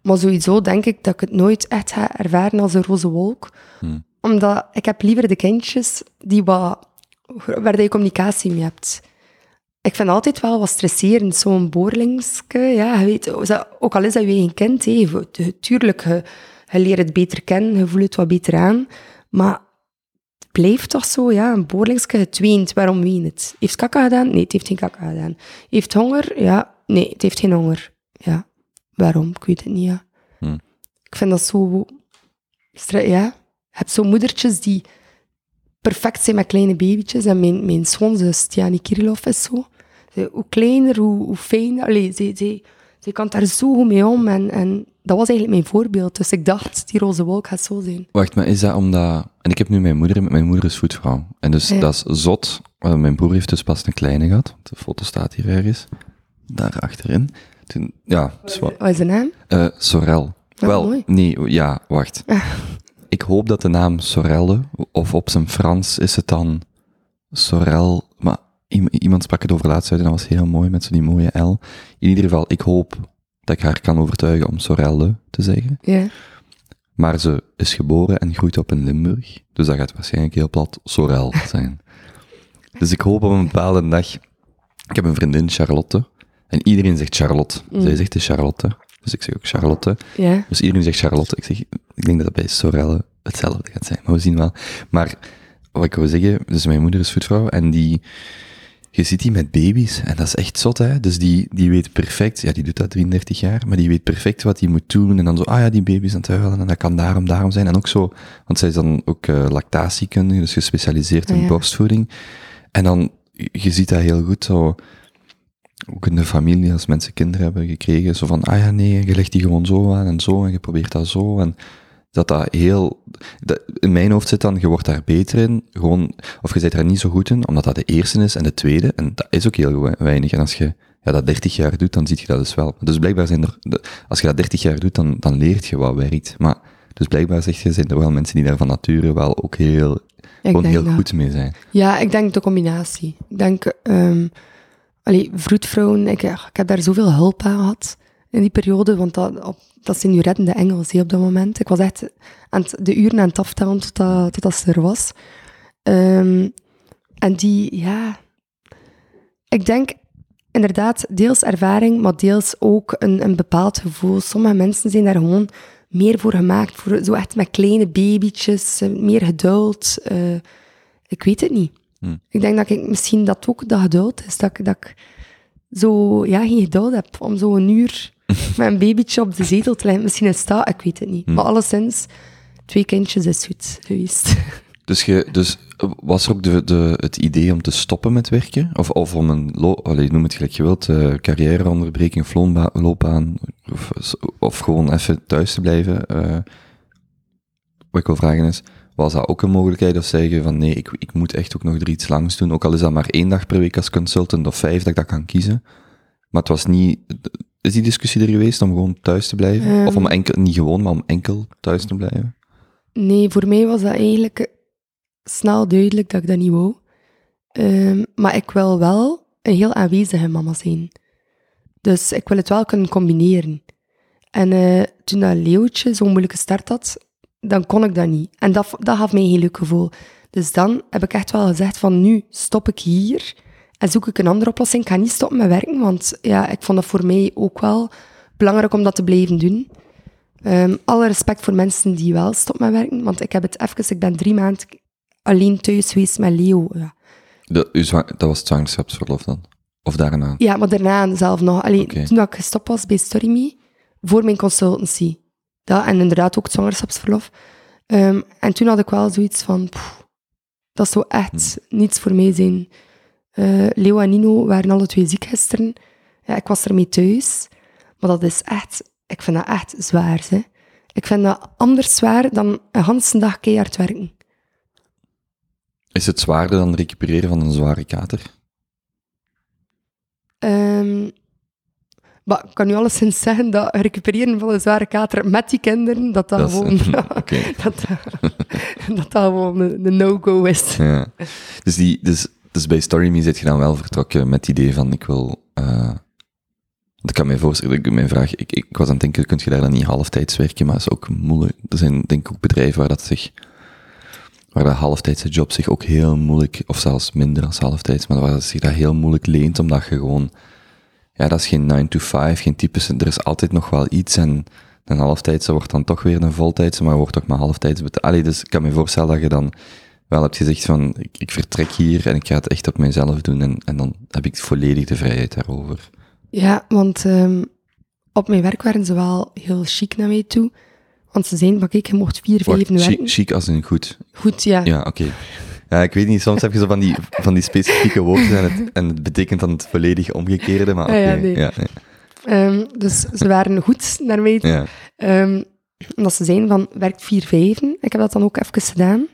maar sowieso denk ik dat ik het nooit echt ga ervaren als een roze wolk. Hmm. Omdat ik heb liever de kindjes die wat, waar je communicatie mee hebt. Ik vind altijd wel wat stresserend, zo'n boorlingske. Ja, je weet, ook al is dat je eigen kind, hé, tuurlijk, je, je leert het beter kennen, je voelt het wat beter aan. Maar het blijft toch zo, ja, een boorlingske, het weent, waarom ween het? Heeft kaka gedaan? Nee, het heeft geen kaka gedaan. Heeft honger? Ja, nee, het heeft geen honger. Ja, waarom? Ik weet het niet, ja. Hmm. Ik vind dat zo... Ja, hebt zo moedertjes die perfect zijn met kleine babytjes. En mijn, mijn schoonzus, Tiani Kirillov, is zo. Hoe kleiner, hoe, hoe fijner. Allee, ze, ze, ze kan daar zo goed mee om. En, en dat was eigenlijk mijn voorbeeld. Dus ik dacht, die roze wolk gaat zo zijn. Wacht, maar is dat omdat... En ik heb nu mijn moeder, mijn moeder is voetvrouw. En dus Ja. dat is zot. Mijn broer heeft dus pas een kleine gehad. De foto staat hier ergens. Daar achterin. Toen, ja, het is Wat is de naam? eh, Sorel. Ja, Wel, mooi. nee, ja, wacht. Ik hoop dat de naam Sorelle, of op zijn Frans is het dan Sorel, maar iemand sprak het over laatst uit en dat was heel mooi, met zo'n die mooie L. In ieder geval, ik hoop dat ik haar kan overtuigen om Sorelle te zeggen. Ja. Maar ze is geboren en groeit op in Limburg, dus dat gaat waarschijnlijk heel plat Sorel zijn. dus ik hoop op een bepaalde dag... Ik heb een vriendin, Charlotte, en iedereen zegt Charlotte. Zij zegt de Charlotte, dus ik zeg ook Charlotte. Ja. Dus iedereen zegt Charlotte. Ik zeg, ik denk dat het bij Sorelle hetzelfde gaat zijn, maar we zien wel. Maar wat ik wil zeggen, dus mijn moeder is voetvrouw en die, je ziet die met baby's en dat is echt zot, hè. Dus die, die weet perfect, ja, die doet dat 33 jaar, maar die weet perfect wat hij moet doen en dan zo, ah ja, die baby is aan het huilen en dat kan daarom, daarom zijn. En ook zo, want zij is dan ook eh, lactatiekundige, dus gespecialiseerd in Ah, ja. borstvoeding. En dan, je ziet dat heel goed zo, ook in de familie, als mensen kinderen hebben gekregen, zo van, ah ja, nee, je legt die gewoon zo aan en zo, en je probeert dat zo, en dat dat heel, dat, in mijn hoofd zit dan, je wordt daar beter in, gewoon, of je bent daar niet zo goed in, omdat dat de eerste is en de tweede, en dat is ook heel we- weinig, en als je ja, dat 30 jaar doet, dan zie je dat dus wel. Dus blijkbaar zijn er, als je dat 30 jaar doet, dan, dan leert je wat werkt, maar, dus blijkbaar zeg je, zijn er wel mensen die daar van nature wel ook heel, gewoon heel dat. goed mee zijn. Ja, ik denk de combinatie. Ik denk, ehm allee, vroedvrouwen, ik, ik heb daar zoveel hulp aan gehad in die periode, want dat, op, dat zijn nu reddende engels hè, op dat moment. Ik was echt aan de uren aan het aftellen tot dat, tot dat ze er was. Ehm, en die, ja, ik denk inderdaad deels ervaring, maar deels ook een, een bepaald gevoel. Sommige mensen zijn daar gewoon meer voor gemaakt, voor zo echt met kleine babytjes, eh, meer geduld. eh, ik weet het niet. Ik denk dat ik misschien dat ook dat geduld is. Dat ik, dat ik zo, ja, geen geduld heb om zo een uur met een babytje op de zetel te leggen. Misschien is dat, ik weet het niet. Maar alleszins, twee kindjes is goed geweest. Dus, je, dus eh, was er ook de, de, het idee om te stoppen met werken? Of, of om een, lo, allee, noem het gelijk je wilt, eh carrièreonderbreking, loopbaan, of, of gewoon even thuis te blijven? eh wat ik wil vragen is, was dat ook een mogelijkheid of zeg je van nee, ik, ik moet echt ook nog er iets langs doen, ook al is dat maar één dag per week als consultant of vijf dat ik dat kan kiezen? Maar het was niet, is die discussie er geweest om gewoon thuis te blijven? of om enkel, niet gewoon, maar om enkel thuis te blijven? Nee, voor mij was dat eigenlijk snel duidelijk dat ik dat niet wou. Ehm, maar ik wil wel een heel aanwezige mama zijn. Dus ik wil het wel kunnen combineren. En eh, toen dat Leeuwtje zo'n moeilijke start had, dan kon ik dat niet. En dat, dat gaf mij een heel leuk gevoel. Dus dan heb ik echt wel gezegd van nu stop ik hier en zoek ik een andere oplossing. Ik ga niet stoppen met werken, want ja, ik vond dat voor mij ook wel belangrijk om dat te blijven doen. Ehm, alle respect voor mensen die wel stoppen met werken, want ik heb het even, ik ben drie maanden alleen thuis geweest met Leo. Ja, zwang- dat was het zwangerschapsverlof dan? Of daarna? ja maar daarna zelf nog. Allee, Oké. Toen ik gestopt was bij StoryMe, voor mijn consultancy. Dat, en inderdaad ook het zwangerschapsverlof. Ehm, en toen had ik wel zoiets van, dat zou echt niets voor mij zijn. Eh, Leo en Nino waren alle twee ziek gisteren. Ja, ik was ermee thuis. Maar dat is echt, ik vind dat echt zwaar. Hè. Ik vind dat anders zwaar dan een hele dag keihard werken. Is het zwaarder dan recupereren van een zware kater? Ehm, maar ik kan nu alleszins zeggen dat recupereren van een zware kater met die kinderen, dat dat, Dat is- gewoon, dat, dat, dat gewoon een, no-go is. Ja. Dus, die, dus, dus bij StoryMe zit je dan wel vertrokken met het idee van ik wil... want ik kan mij voorstellen, ik, mijn vraag, ik, ik was aan het denken, kun je daar dan niet halftijds werken, maar dat is ook moeilijk. Er zijn denk ik ook bedrijven waar dat zich, waar dat halftijdse job zich ook heel moeilijk, of zelfs minder als halftijds, maar waar dat zich dat heel moeilijk leent, omdat je gewoon, ja, dat is geen 9 to 5, geen typische, er is altijd nog wel iets en een halftijdse wordt dan toch weer een voltijdse, maar wordt toch maar halftijds betaald. Allee, dus ik kan me voorstellen dat je dan wel hebt gezegd van, ik, ik vertrek hier en ik ga het echt op mijzelf doen en, en dan heb ik volledig de vrijheid daarover. Ja, want ehm, op mijn werk waren ze wel heel chic naar mij toe. Want ze zeiden van, kijk, je mocht vier, vijf werken. chic, als in goed. Goed, ja. Ja, oké. Ja, ik weet niet, soms heb je zo van die, van die specifieke woorden en het, en het betekent dan het volledig omgekeerde, maar oké. Ja, nee. ja, nee. Ehm, dus ze waren goed naar mij toe. ja. Ehm, omdat ze zeiden van, werkt vier, vijven. Ik heb dat dan ook even gedaan.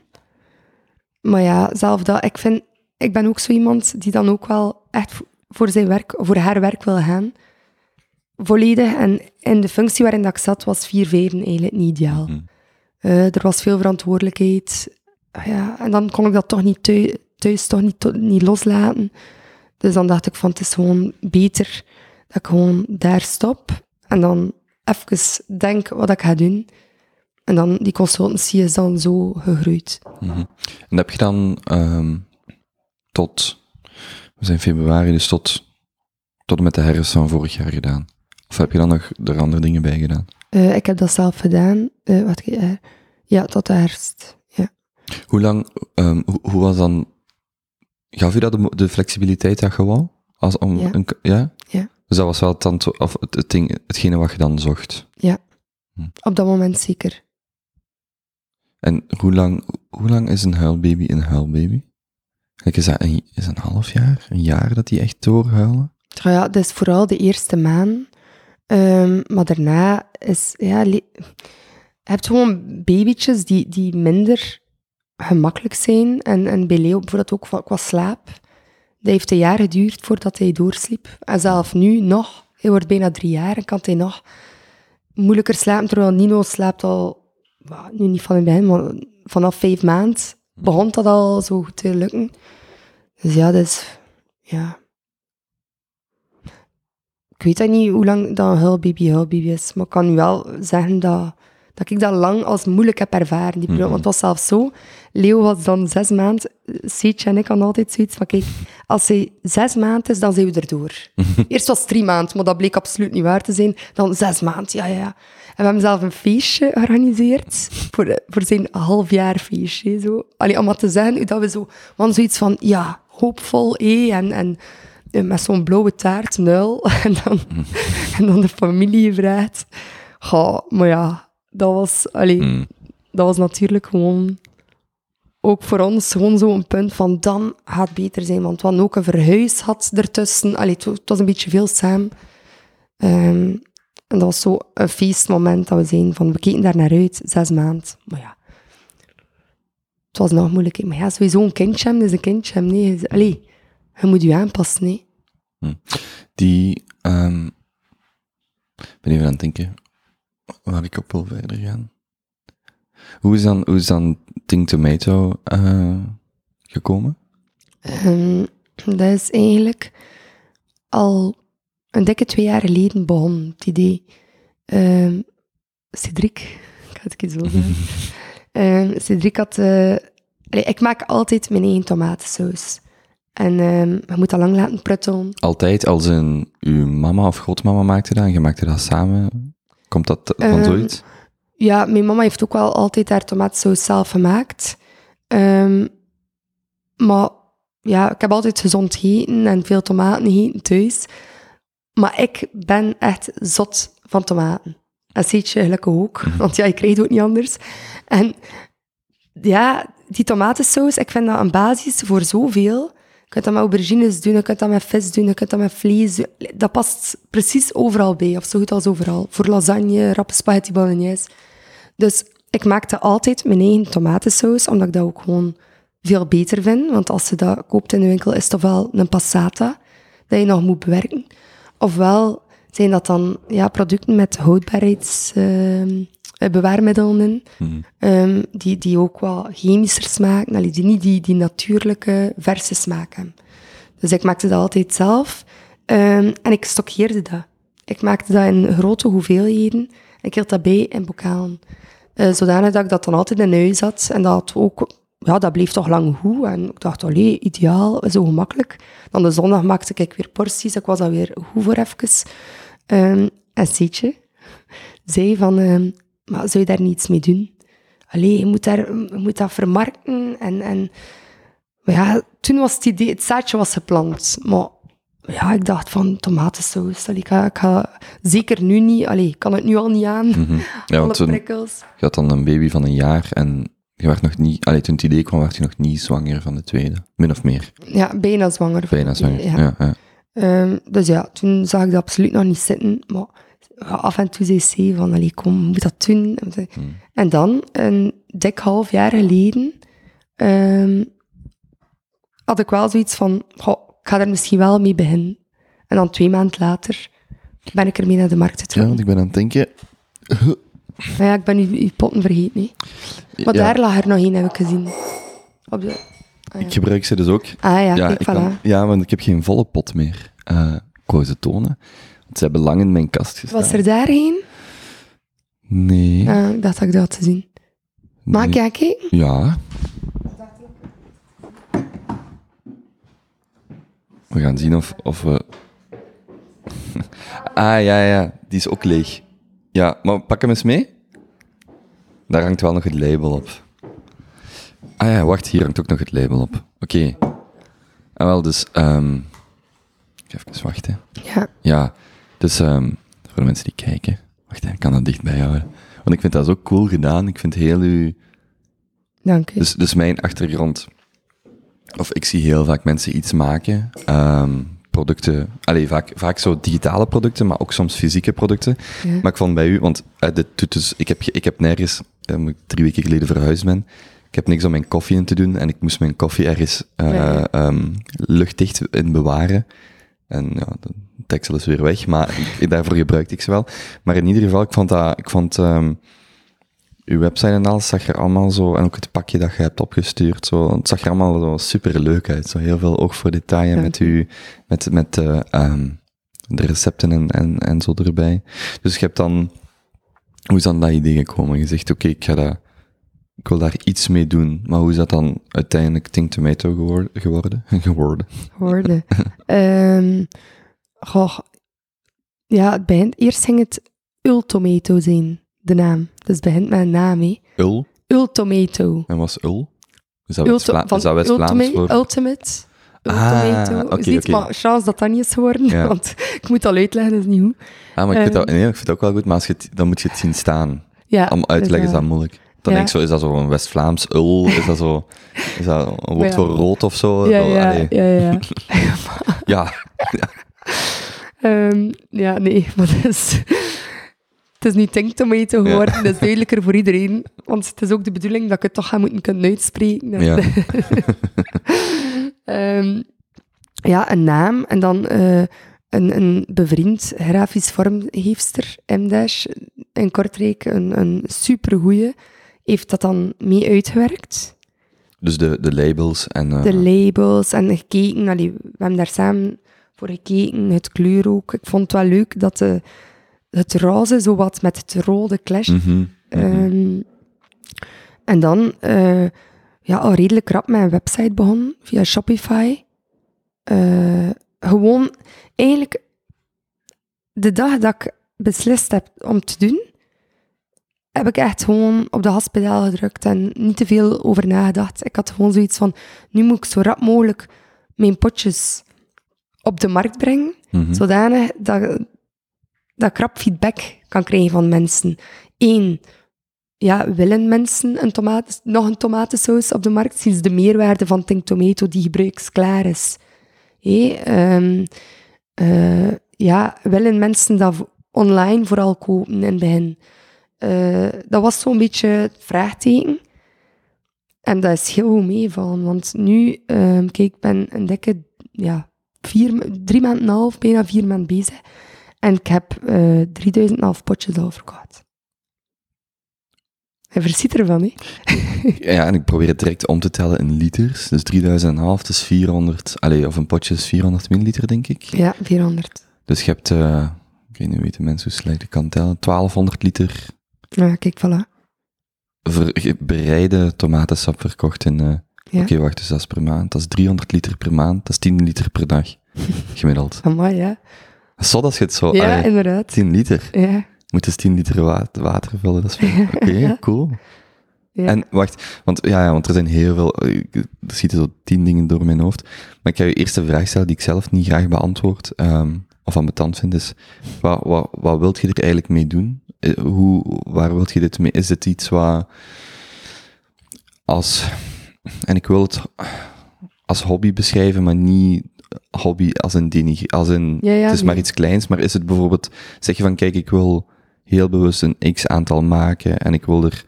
Maar ja, zelf dat, ik vind, ik ben ook zo iemand die dan ook wel echt vo- voor zijn werk, voor haar werk wil gaan. Volledig. En in de functie waarin dat ik zat, was vier, vijven eigenlijk niet ideaal. Mhm. Eh, er was veel verantwoordelijkheid. Ah Ja, en dan kon ik dat toch niet thuis, thuis toch niet, to- niet loslaten. Dus dan dacht ik van, het is gewoon beter dat ik gewoon daar stop. En dan even denk wat ik ga doen. En dan, die consultancy is dan zo gegroeid. En dat heb je dan ehm, tot, we zijn februari, dus tot, tot en met de herfst van vorig jaar gedaan? Of heb je dan nog er andere dingen bij gedaan? Eh, ik heb dat zelf gedaan. Eh, wat, eh, ja, tot de herfst. Ja. Hoe lang, ehm, hoe, hoe was dan, gaf u dat de, flexibiliteit dat je wou? Als, om Ja. Een, ja? Ja. Dus dat was wel het, of het, het ding, hetgene wat je dan zocht. Op dat moment zeker. En hoe lang, hoe lang is een huilbaby een huilbaby? Kijk, is dat een, is een half jaar, een jaar dat die echt doorhuilen? Ja, ja, dat is vooral de eerste maand. Ehm, maar daarna is, ja, je hebt gewoon babytjes die, die minder gemakkelijk zijn. En, en bij Leo bijvoorbeeld ook qua- slaap. Dat heeft een jaar geduurd voordat hij doorsliep. En zelf nu nog, hij wordt bijna drie jaar en kan hij nog moeilijker slapen. Terwijl Nino slaapt al, nu niet van in maar vanaf vijf maanden begon dat al zo goed te lukken. Dus ja, dat ja, ik weet niet hoe lang dat een huilbaby is, maar ik kan wel zeggen dat, dat ik dat lang als moeilijk heb ervaren, die periode. Want het was zelfs zo, Leo was dan zes maanden, Seetje en ik hadden altijd zoiets van, kijk, als hij zes maanden is, dan zijn we erdoor. Eerst was het drie maanden, maar dat bleek absoluut niet waar te zijn. Dan zes maanden, ja, ja, ja. En we hebben zelf een feestje georganiseerd, voor, voor zijn halfjaar feestje, zo. Allee, om maar te zeggen, dat we zo, want zoiets van, ja, hoopvol, hé, en... en eh, met zo'n blauwe taart, nul. En dan, en dan de familie gevraagd. Ja, maar ja, dat was, allee, Mm. dat was natuurlijk gewoon ook voor ons gewoon zo'n punt van dan gaat het beter zijn. Want we hadden ook een verhuis had ertussen. Allee, het, wa- het was een beetje veel samen. Ehm, en dat was zo een feestmoment dat we zijn van, we keken daar naar uit, zes maanden. Maar ja, het was nog moeilijk. Maar ja, sowieso een kindje hebben is een kindje hebben. Nee, Je- allee, je moet je aanpassen, nee. Die, ehm, ik ben even aan het denken waar ik op wil verder gaan. Hoe is dan, hoe is dan Ting Tomato eh, gekomen? Ehm, dat is eigenlijk al een dikke twee jaar geleden begonnen, het idee. Ehm Cedric, ik ga het zo zeggen. Ehm, Cedric had... eh, ik maak altijd mijn eigen tomatensaus. En ehm je moet dat lang laten pruttelen. Altijd als een, uw mama of grootmama maakte dat en je maakte dat samen? Komt dat van Ehm, zoiets? Ja, mijn mama heeft ook wel altijd haar tomatensaus zelf gemaakt. Ehm, maar ja, ik heb altijd gezond gegeten en veel tomaten gegeten thuis. Maar ik ben echt zot van tomaten. En Seetje gelukkig ook, want ja, ik krijg het ook niet anders. En ja, die tomatensaus, ik vind dat een basis voor zoveel. Kunt dat met aubergines doen, je kunt dat met vis doen, je kunt dat met vlees doen. Dat past precies overal bij, of zo goed als overal. Voor lasagne, rappe spaghetti bolognese. Dus ik maakte altijd mijn eigen tomatensaus, omdat ik dat ook gewoon veel beter vind. Want als je dat koopt in de winkel, is het ofwel een passata dat je nog moet bewerken. Ofwel zijn dat dan ja, producten met houdbaarheidsbewaarmiddelen in. Mhm. Ehm, die, die ook wat chemischer smaken, allee, die niet die, die natuurlijke, verse smaak hebben. Dus ik maakte dat altijd zelf. Ehm, en ik stockeerde dat. Ik maakte dat in grote hoeveelheden. Ik hield dat bij in bokalen. Eh, zodanig dat ik dat dan altijd in huis had. En dat ook, ja, dat bleef toch lang goed. En ik dacht, allee, ideaal, zo gemakkelijk. Dan de zondag maakte ik weer porties. Ik was dan weer goed voor even. Ehm, en Sietje zei van, maar zou je daar niets mee doen? Allee, je moet, daar, je moet dat vermarkten. En, en maar ja, toen was het idee, het zaadje was geplant. Maar ja, ik dacht van tomatensaus. Allee, ik, ga, ik ga zeker nu niet, allee, ik kan het nu al niet aan. Ja, Alle want toen, je had dan een baby van een jaar en je werd nog niet, allee, toen het idee kwam, werd je nog niet zwanger van de tweede. Min of meer. Ja, bijna zwanger. Bijna zwanger. Ja. Ja, ja. Ehm, dus ja, toen zag ik dat absoluut nog niet zitten. Maar ja, af en toe zei ze van, allee, kom, moet dat doen. Hmm. En dan, een dik half jaar geleden, ehm, had ik wel zoiets van, goh, ik ga er misschien wel mee beginnen. En dan twee maanden later ben ik ermee naar de markt Ja, getrokken. want ik ben aan het denken... Maar ja, ik ben uw, uw potten vergeten. Nee. Maar ja, daar lag er nog één, heb ik gezien. Op de... Ik gebruik ze dus ook. Ah ja, kijk, ik voilà. kan- ja, want ik heb geen volle pot meer. Eh ik wou ze tonen. Ze hebben lang in mijn kast gestaan. Was er daar één? Nee. Ah, ik dacht dat ik dat had. Mag ik nee. ja kijken? Ja. We gaan zien of, of we... ah, ja, ja. Die is ook leeg. Ja, maar pak hem eens mee. Daar hangt wel nog het label op. Ah ja, wacht, hier hangt ook nog het label op. Oké. Ah, wel, dus... ehm even wachten. Ja. Ja, dus ehm, voor de mensen die kijken... Wacht, ik kan dat dichtbij houden. Want ik vind dat zo cool gedaan. Ik vind heel uw... Dank u. Dus, dus mijn achtergrond, of ik zie heel vaak mensen iets maken, ehm, producten, allee, vaak, vaak zo digitale producten, maar ook soms fysieke producten. Ja. Maar ik vond bij u, want eh, dit doet dus, ik, heb, ik heb nergens, eh, omdat ik drie weken geleden verhuisd ben, ik heb niks om mijn koffie in te doen en ik moest mijn koffie ergens eh, ehm, luchtdicht in bewaren. En ja, de tekstel is weer weg, maar ik- daarvoor gebruikte ik ze wel. Maar in ieder geval, ik vond dat, ik vond, ehm, uw website en alles zag er allemaal zo, en ook het pakje dat je hebt opgestuurd, zo, het zag er allemaal zo super leuk uit. Zo heel veel oog voor detail met u, met, met eh, ehm, de recepten en, en, en zo erbij. Dus je hebt dan, hoe is dan dat idee gekomen? Je zegt, oké, ik ga dat, ik wil daar iets mee doen, maar hoe is dat dan uiteindelijk Think Tomato geworden? geworden? geworden? Ehm, goh. Ja, het begint, eerst ging het Ultomato zijn, de naam. Dus het begint met een naam, hè. Ul? Ultomato. En was ul? Is dat West-Vlaams ultimate, voor? Ultimate. Ah, Ultomato. oké, Ziet, oké. maar chance dat dat niet is geworden, Ja. want ik moet al uitleggen, dat is niet hoe. Ah, maar ik vind, Ehm. dat, nee, ik vind dat ook wel goed, maar als je het, dan moet je het zien staan. Ja, Om uit te leggen is dat moeilijk. Dan ja. denk ik zo, is dat zo een West-Vlaams ul? Is dat zo, is dat een woord Ja. voor rood of zo? Ja, ja, ja, ja. ja. Ehm, ja, nee, maar het is, het is niet Think Tomato geworden. Dat is duidelijker voor iedereen. Want het is ook de bedoeling dat ik het toch ga moeten kunnen uitspreken. Ja. Ehm, ja, een naam en dan eh, een, een bevriend grafisch vormgeefster, M-Dash, in Kortrijk, een, een supergoeie, heeft dat dan mee uitgewerkt. Dus de, de labels en... eh, De labels en gekeken, allee, we hebben daar samen voor gekeken, het kleur ook. Ik vond het wel leuk dat de, het roze zo wat met het rode clash. mhm, mhm. Ehm, en dan eh, ja, al redelijk rap met een website begonnen via Shopify. Eh, gewoon eigenlijk de dag dat ik beslist heb om te doen, heb ik echt gewoon op de haspedaal gedrukt en niet te veel over nagedacht. Ik had gewoon zoiets van, nu moet ik zo rap mogelijk mijn potjes op de markt brengen, Mhm. zodanig dat, dat ik rap feedback kan krijgen van mensen. Eén, ja, willen mensen een tomaat, nog een tomatensaus op de markt? Ze de meerwaarde van Think Tomato die gebruiksklaar is? Hé, ehm, eh, ja, willen mensen dat online vooral kopen in het begin? Eh, dat was zo'n beetje het vraagteken. En dat is heel goed meevallen, want nu, ehm, kijk, ik ben een dikke, ja, vier, drie maanden en een half, bijna vier maanden bezig. En ik heb eh 3000 potjes al verkocht. Hij versiet ervan, hè? Ja, en ik probeer het direct om te tellen in liters. Dus 3000 en een half, dat is 400, allee, of een potje is 400 milliliter, denk ik. Ja, 400. Dus je hebt, eh ik weet niet, weten mensen hoe slecht ik kan tellen, 1200 liter Ja, kijk, voilà. ver- bereide tomatensap verkocht in, Ja. oké, wacht, dus dat is per maand. Dat is 300 liter per maand, dat is 10 liter per dag, gemiddeld. Amai, ja. Zot als je het zo, Ja, allee, inderdaad. 10 liter. Ja, Moet dus 10 liter wa- water vullen, dat is veel. Oké, Ja. cool. ja. En wacht, want, ja, ja, want er zijn heel veel, eh, er schieten zo tien dingen door mijn hoofd. Maar ik ga je eerst een vraag stellen die ik zelf niet graag beantwoord, ehm, of ambetant vind, is, wat, wat, wat wilt je er eigenlijk mee doen? Eh, Hoe, waar wilt je dit mee? Is dit iets wat, als, en ik wil het als hobby beschrijven, maar niet hobby als een denigre, als een, Ja, ja, het is maar iets kleins, maar is het bijvoorbeeld, zeg je van, kijk, ik wil heel bewust een x aantal maken en ik wil er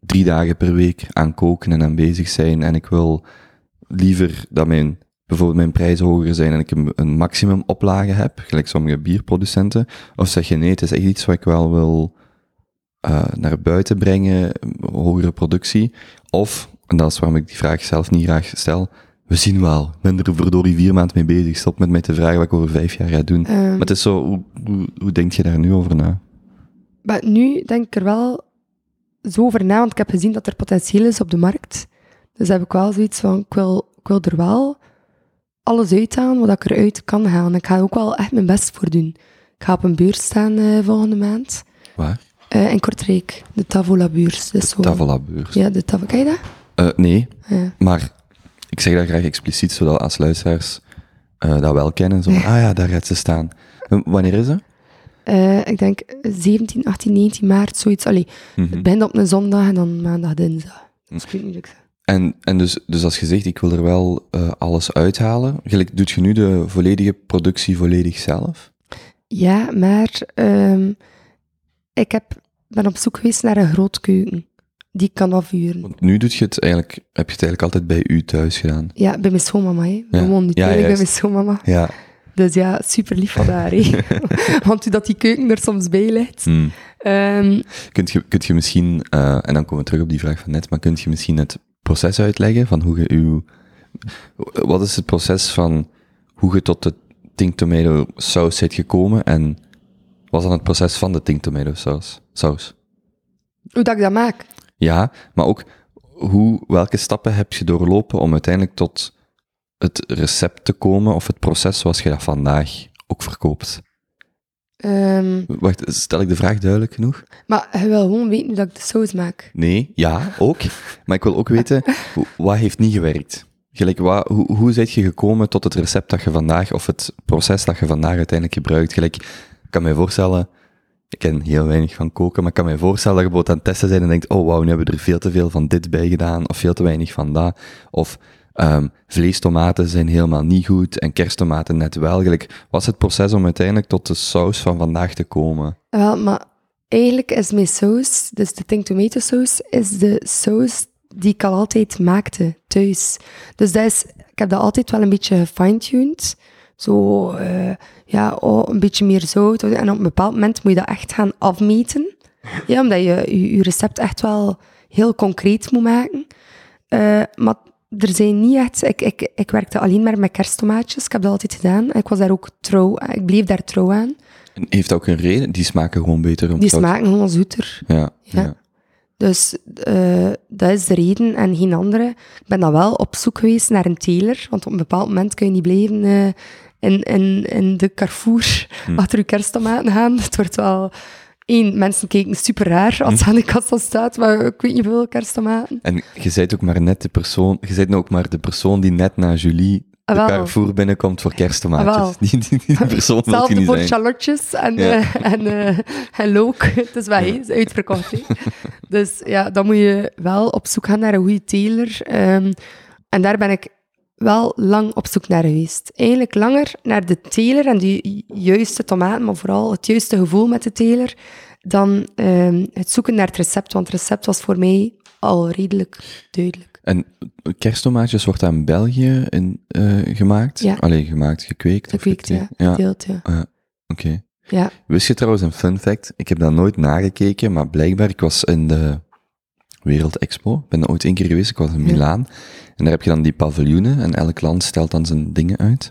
drie dagen per week aan koken en aan bezig zijn en ik wil liever dat mijn, bijvoorbeeld mijn prijzen hoger zijn en ik een, een maximum oplage heb, gelijk sommige bierproducenten, of zeg je nee, het is echt iets wat ik wel wil eh, naar buiten brengen, hogere productie, of, en dat is waarom ik die vraag zelf niet graag stel, we zien wel, ik ben er verdorie vier maanden mee bezig, stop met mij te vragen wat ik over vijf jaar ga doen. Ehm, Maar het is zo, hoe, hoe, hoe denk je daar nu over na? Maar nu denk ik er wel zo over na, want ik heb gezien dat er potentieel is op de markt. Dus heb ik wel zoiets van, ik wil, ik wil er wel alles uithalen wat ik eruit kan halen. Ik ga er ook wel echt mijn best voor doen. Ik ga op een beurs staan eh, volgende maand. Waar? Eh, in Kortrijk, de Tavola-beurs. Dus zo- Tafelabeurs. Ja, de Tavola. Ken je dat? Eh, nee, Ja. maar ik zeg dat graag expliciet, zodat als luisteraars dat wel kennen. Zo, ah ja, daar gaat ze staan. Wanneer is? Eh, ik denk 17, 18, 19 maart, zoiets. Allee, het begint op een zondag en dan maandag, dinsdag. Ik weet niet. En, en dus, dus als je zegt, ik wil er wel eh, alles uithalen, gelijk, doet je nu de volledige productie volledig zelf? Ja, maar ehm, ik heb, ben op zoek geweest naar een groot keuken die ik kan afvuren. Want nu doet je het eigenlijk, heb je het eigenlijk altijd bij u thuis gedaan. Ja, bij mijn schoonmama. Hè. We Ja. nu Ja, bij mijn schoonmama. Ja. Dus ja, super lief van haar. Want dat die keuken er soms bij ligt. Hmm. Ehm, Kunt je, kunt je misschien, eh, en dan komen we terug op die vraag van net, maar kunt je misschien het proces uitleggen van hoe je uw, wat is het proces van hoe je tot de Think Tomato saus bent gekomen en wat is dan het proces van de Think Tomato saus? saus? hoe dat ik dat maak. Ja, maar ook hoe, welke stappen heb je doorlopen om uiteindelijk tot het recept te komen of het proces zoals je dat vandaag ook verkoopt? Ehm, Wacht, stel ik de vraag duidelijk genoeg? maar je wil gewoon weten hoe dat ik de saus maak. Nee, ja, ook. Maar ik wil ook weten, wat heeft niet gewerkt? Gelijk, wat, hoe, hoe ben je gekomen tot het recept dat je vandaag, of het proces dat je vandaag uiteindelijk gebruikt? Gelijk, ik kan mij voorstellen, ik ken heel weinig van koken, maar ik kan mij voorstellen dat je bijvoorbeeld aan het testen bent en denkt, oh wauw, nu hebben we er veel te veel van dit bij gedaan, of veel te weinig van dat. Of ehm, vleestomaten zijn helemaal niet goed en kersttomaten net wel. Wat is het proces om uiteindelijk tot de saus van vandaag te komen? Wel, maar eigenlijk is mijn saus, dus de Think Tomato saus, is de saus die ik al altijd maakte thuis. Dus dat is, ik heb dat altijd wel een beetje gefine-tuned. Zo, eh, ja, oh, een beetje meer zout. En op een bepaald moment moet je dat echt gaan afmeten. Ja, omdat je je, je recept echt wel heel concreet moet maken. Eh, maar er zijn niet echt... Ik, ik, ik werkte alleen maar met kersttomaatjes. Ik heb dat altijd gedaan. Ik was daar ook trouw... Ik bleef daar trouw aan. En heeft ook een reden? Die smaken gewoon beter. om Die smaken gewoon zoeter. Ja, Ja. ja. Dus eh, dat is de reden en geen andere. Ik ben dan wel op zoek geweest naar een teler, want op een bepaald moment kun je niet blijven eh, in, in, in de Carrefour achter je kersttomaten gaan. Het wordt wel... Eén, mensen kijken super raar als ze aan de kassa staat, maar ik weet niet veel kersttomaten. En je bent ook maar net de persoon, je bent ook maar de persoon die net na Julie de Ah, wel. Carrefour binnenkomt voor Ah, kersttomaatjes. Die, die, die persoon wil je niet voor zijn. charlotjes en, Ja. eh, en, eh, en look. Het is wel het is uitverkocht. Dus ja, dan moet je wel op zoek gaan naar een goede teler. Ehm, en daar ben ik wel lang op zoek naar geweest. Eigenlijk langer naar de teler en de ju- juiste tomaten, maar vooral het juiste gevoel met de teler, dan ehm, het zoeken naar het recept. Want het recept was voor mij al redelijk duidelijk. En kersttomaatjes wordt in België in, eh, gemaakt? Ja. Allee, gemaakt, gekweekt? of Gekweekt, ja. gekweekt? Ja, Gedeeld, ja. Ah, ja. oké. Ja, Wist je trouwens een fun fact? Ik heb dat nooit nagekeken, maar blijkbaar, ik was in de Wereld Expo. Ik ben er ooit één keer geweest, ik was in. Milaan. En daar heb je dan die paviljoenen en elk land stelt dan zijn dingen uit.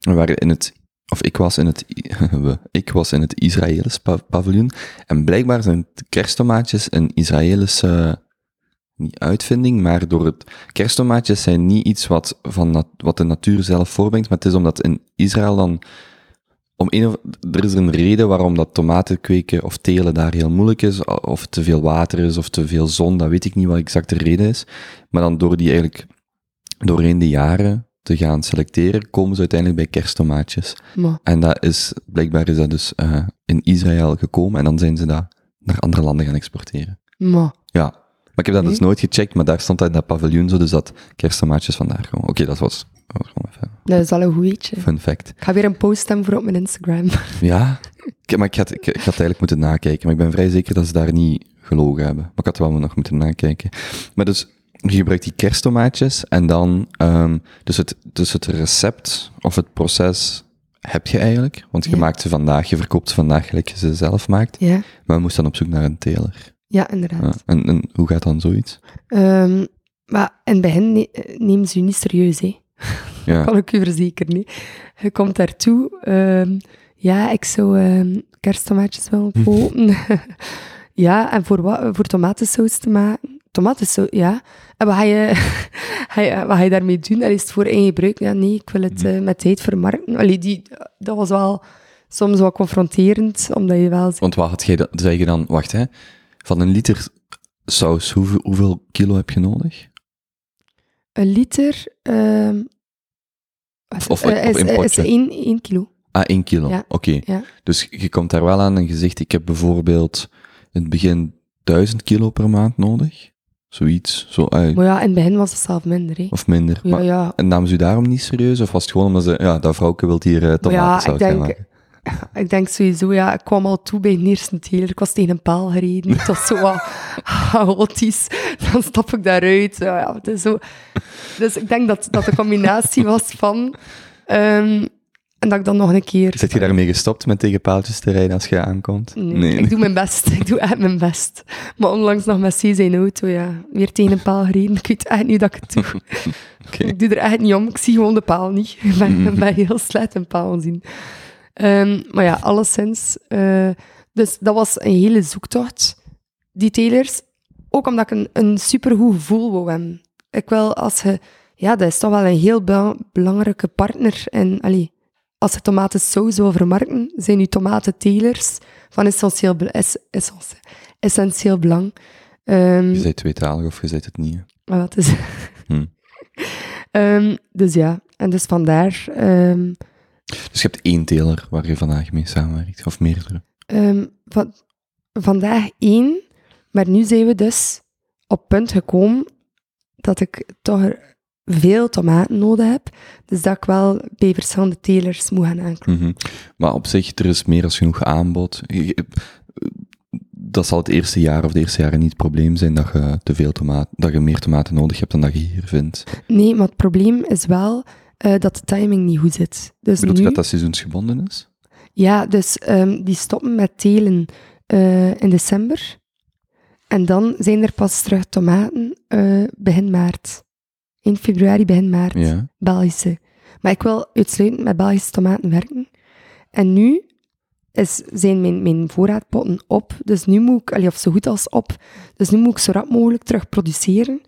En waar in het, of ik was in het, we, ik was in het Israëlisch pa- paviljoen. En blijkbaar zijn kersttomaatjes een Israëlische, niet uitvinding, maar door het, kersttomaatjes zijn niet iets wat, van nat- wat de natuur zelf voorbrengt, maar het is omdat in Israël dan om een of, er is een reden waarom dat tomaten kweken of telen daar heel moeilijk is, of te veel water is, of te veel zon, dat weet ik niet wat exact de reden is. Maar dan door die eigenlijk doorheen de jaren te gaan selecteren, komen ze uiteindelijk bij kersttomaatjes. maar En dat is, blijkbaar is dat dus eh, in Israël gekomen en dan zijn ze dat naar andere landen gaan exporteren. maar Ja. Maar ik heb dat dus Oké. nooit gecheckt, maar daar stond dat in dat paviljoen zo, dus dat kersttomaatjes vandaar komen. Oké, dat was, dat was gewoon even dat is al een goed weetje. fun fact. Ik ga weer een post hebben voor op mijn Instagram. Ja, ik, maar ik had, ik, ik had eigenlijk moeten nakijken. Maar ik ben vrij zeker dat ze daar niet gelogen hebben. Maar ik had wel nog moeten nakijken. Maar dus, je gebruikt die kersttomaatjes en dan, ehm, dus, het, dus het recept of het proces heb je eigenlijk. Want je Ja. maakt ze vandaag, je verkoopt ze vandaag gelijk je ze zelf maakt. Ja, Maar we moesten dan op zoek naar een teler. ja inderdaad. Ja, en, en hoe gaat dan zoiets? Ehm, maar in het begin ne- nemen ze je niet serieus, hè. Ja, kan ik u verzekeren. hè. Je komt daartoe, ehm, ja, ik zou ehm, kersttomaatjes willen kopen. ja, en voor wat? Voor tomatensaus te maken. Tomatensaus, ja. En wat ga je, ga je, wat ga je daarmee doen? En is het voor één gebruik? Ja, nee, ik wil het eh, met tijd vermarkten. Allee, die, dat was wel soms wat confronterend, omdat je wel... want wat had jij, dan- zei je dan, wacht hè, van een liter saus, hoeveel, hoeveel kilo heb je nodig? Een liter... ehm, Of- of- eh, of is, in is potje? één, één kilo. Ah, één kilo. Ja. Oké. Ja. Dus je komt daar wel aan en je zegt, ik heb bijvoorbeeld in het begin 1000 kilo per maand nodig. Zoiets. Zo, ah, Maar ja, in het begin was het zelf minder, hè. of minder. Ja, maar, ja, En namen ze u daarom niet serieus? Of was het gewoon omdat ze, ja, dat vrouwke wil hier uh, ja, ik gaan denk- maken? Ik denk sowieso, ja, ik kwam al toe bij de eerste teler. Ik was tegen een paal gereden. Het was zo wat chaotisch. Dan stap ik daaruit. Ja, ja, het is zo. Dus ik denk dat dat de combinatie was van... ehm, en dat ik dan nog een keer... Zit je daarmee gestopt met tegen paaltjes te rijden als je aankomt? Nee, ik doe mijn best. Ik doe echt mijn best. Maar onlangs nog met C zijn auto, ja. Weer tegen een paal gereden. Ik weet echt niet dat ik het doe. Ik doe er echt niet om. Ik zie gewoon de paal niet. Ik ben, ben heel slecht in paal zien. Ehm, maar ja, alleszins. eh, dus dat was een hele zoektocht, die telers. Ook omdat ik een, een supergoed gevoel wou hebben. Ik wil als je... Ja, dat is toch wel een heel bela- belangrijke partner. En allee, als je tomatensaus wil vermarkten, zijn je tomatentelers van essentieel, es- essentieel, essentieel belang. Ehm, Je bent tweetalig of je bent het niet. maar dat is... Hm. Ehm, dus ja, en dus vandaar... Dus je hebt één teler waar je vandaag mee samenwerkt, of meerdere. Ehm, van, vandaag één, maar nu zijn we dus op punt gekomen dat ik toch veel tomaten nodig heb. Dus dat ik wel bij verschillende telers moet gaan aankloppen. Mhm. Maar op zich, er is meer dan genoeg aanbod. Dat zal het eerste jaar of de eerste jaren niet het probleem zijn dat je, te veel tomaat, dat je meer tomaten nodig hebt dan dat je hier vindt. Nee, maar het probleem is wel eh, dat de timing niet goed zit. Dus Bedoelt je nu, dat dat seizoensgebonden is? Ja, dus ehm, die stoppen met telen eh, in december. En dan zijn er pas terug tomaten eh, begin maart. In februari, begin maart. Ja. Belgische. Maar ik wil uitsluitend met Belgische tomaten werken. En nu is, zijn mijn, mijn voorraadpotten op. Dus nu moet ik, allee, of zo goed als op. Dus nu moet ik zo rap mogelijk terug produceren.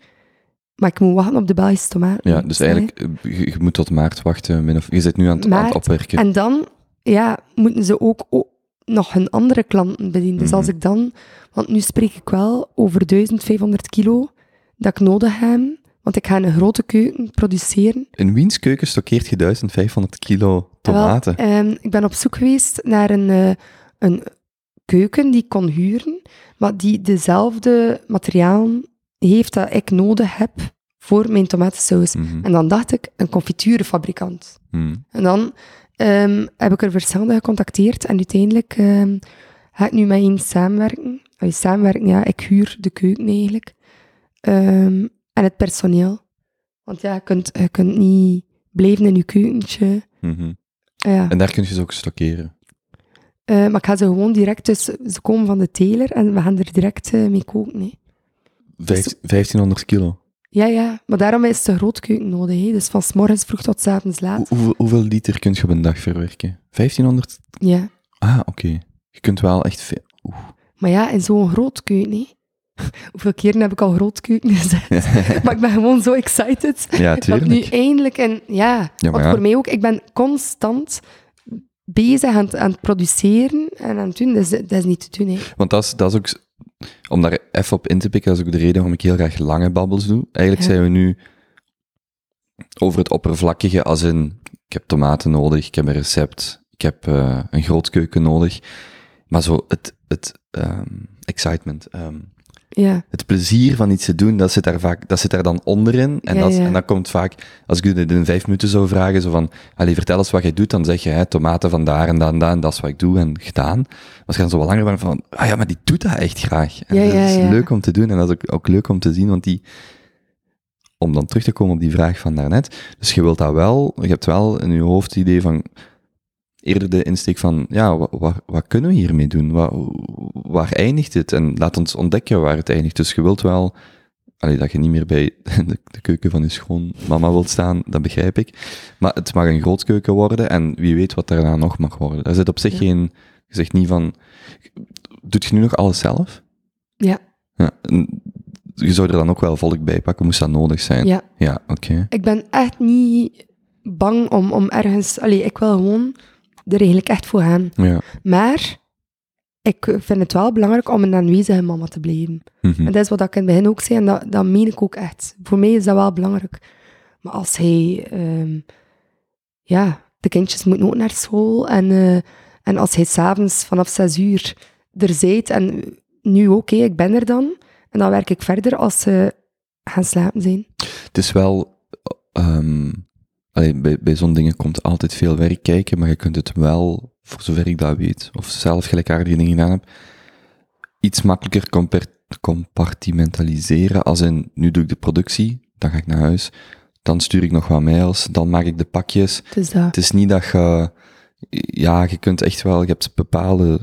Maar ik moet wachten op de Belgische tomaten. Ja, dus eigenlijk, eh, je, je moet tot maart wachten. min of- je zit nu aan het, aan het opwerken. En dan ja, moeten ze ook nog hun andere klanten bedienen. Dus Mhm. als ik dan... Want nu spreek ik wel over 1500 kilo dat ik nodig heb. Want ik ga een grote keuken produceren. In wiens keuken stokkeert je 1500 kilo tomaten? Wel, ehm, ik ben op zoek geweest naar een, eh, een keuken die ik kon huren, maar die dezelfde materialen heeft dat ik nodig heb voor mijn tomatensaus. Mhm. En dan dacht ik, een confituurfabrikant. Mhm. En dan ehm, heb ik er verschillende gecontacteerd en uiteindelijk ehm, ga ik nu met één samenwerken. Allee, samenwerken, ja, ik huur de keuken eigenlijk. Ehm, en het personeel. Want ja, je kunt, je kunt niet blijven in je keukentje. Mhm. Ja. En daar kun je ze ook stockeren. Eh, maar ik ga ze gewoon direct, dus ze komen van de teler en we gaan er direct eh, mee koken. Vijf- 1500 kilo. Ja, ja, maar daarom is de grootkeuken nodig. Hè. Dus van s morgens vroeg tot s avonds Hoe- laat. hoeveel, liter kun je op een dag verwerken? 1500? Ja. Ah, oké. Je kunt wel echt veel. Oeh. Maar ja, in zo'n grootkeuken, hè. Hoeveel keren heb ik al grootkeuken gezegd? maar ik ben gewoon zo excited. Ja, Dat ik nu tuurlijk. eindelijk... En, ja, Ja, maar want ja. voor mij ook, ik ben constant bezig aan, het- aan het produceren en aan het doen. Dat is, dat is niet te doen, hè. Want dat is, dat is ook, om daar even op in te pikken, dat is ook de reden waarom ik heel graag lange babbels doe. Eigenlijk Ja. zijn we nu over het oppervlakkige, als in, ik heb tomaten nodig, ik heb een recept, ik heb eh, een grootkeuken nodig. Maar zo het, het ehm, excitement, ehm, Ja, het plezier van iets te doen, dat zit daar vaak, dat zit daar dan onderin. En, Ja, dat, ja. en dat komt vaak, als ik u dit in vijf minuten zou vragen, zo van, allee, vertel eens wat je doet, dan zeg je, hè, tomaten van daar en daar en daar, en dat is wat ik doe en gedaan. Maar als je dan zo wat langer bent van, ah ja, maar die doet dat echt graag. En Ja, dat ja, is ja. leuk om te doen en dat is ook, ook leuk om te zien, want die, om dan terug te komen op die vraag van daarnet, dus je wilt dat wel, je hebt wel in je hoofd het idee van, eerder de insteek van, ja, wat, wat, wat kunnen we hiermee doen? Wat, waar eindigt het? En laat ons ontdekken waar het eindigt. Dus je wilt wel, allee, dat je niet meer bij de, de keuken van je schoonmama wilt staan, dat begrijp ik. Maar het mag een grootkeuken worden en wie weet wat daarna nog mag worden. Daar zit op zich Ja. geen, je zegt niet van, doet je nu nog alles zelf? ja, Ja. Je zou er dan ook wel volk bij pakken, moest dat nodig zijn. ja. Ja, oké. Ik ben echt niet bang om, om ergens... Allee, ik wil gewoon er eigenlijk echt voor gaan. Ja. Maar ik vind het wel belangrijk om een aanwezige mama te blijven. Mhm. En dat is wat ik in het begin ook zei, en dat, dat meen ik ook echt. Voor mij is dat wel belangrijk. Maar als hij... ehm, ja, de kindjes moeten ook naar school. En, eh, en als hij s'avonds vanaf zes uur er zijt, en nu ook, hé, ik ben er dan. En dan werk ik verder als ze gaan slapen zijn. Het is wel, ehm, allee, bij, bij zo'n dingen komt altijd veel werk kijken, maar je kunt het wel, voor zover ik dat weet, of zelf gelijkaardige dingen gedaan heb, iets makkelijker compartimentaliseren, als in, nu doe ik de productie, dan ga ik naar huis, dan stuur ik nog wat mails, dan maak ik de pakjes. Dus dat... Het is niet dat je, ja, je kunt echt wel, je hebt bepaalde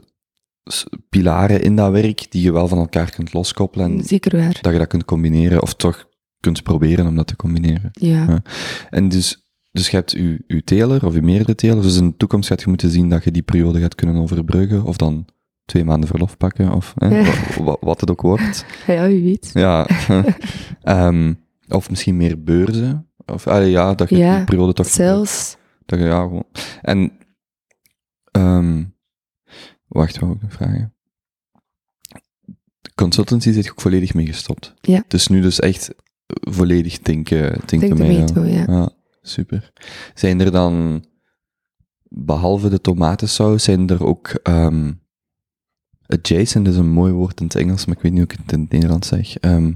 pilaren in dat werk die je wel van elkaar kunt loskoppelen en Zeker waar. dat je dat kunt combineren, of toch kunt proberen om dat te combineren. Ja. Ja. En dus, dus je hebt je, je teler, of je meerdere telers, dus in de toekomst gaat je moeten zien dat je die periode gaat kunnen overbruggen, of dan twee maanden verlof pakken, of Ja. wat het ook wordt. ja, wie weet. Ja. Ehm, of misschien meer beurzen. Of allee, ja, dat je Ja, die periode toch... Zelfs. Dat je, ja, gewoon. En, ehm wacht, wat ik nog vragen? Consultancy zit ook volledig mee gestopt. Ja. Het is nu dus echt volledig Tomato. Tomato, ja. Ja, super. Zijn er dan, behalve de tomatensaus, zijn er ook ehm adjacent, is een mooi woord in het Engels, maar ik weet niet hoe ik het in het Nederlands zeg. Ehm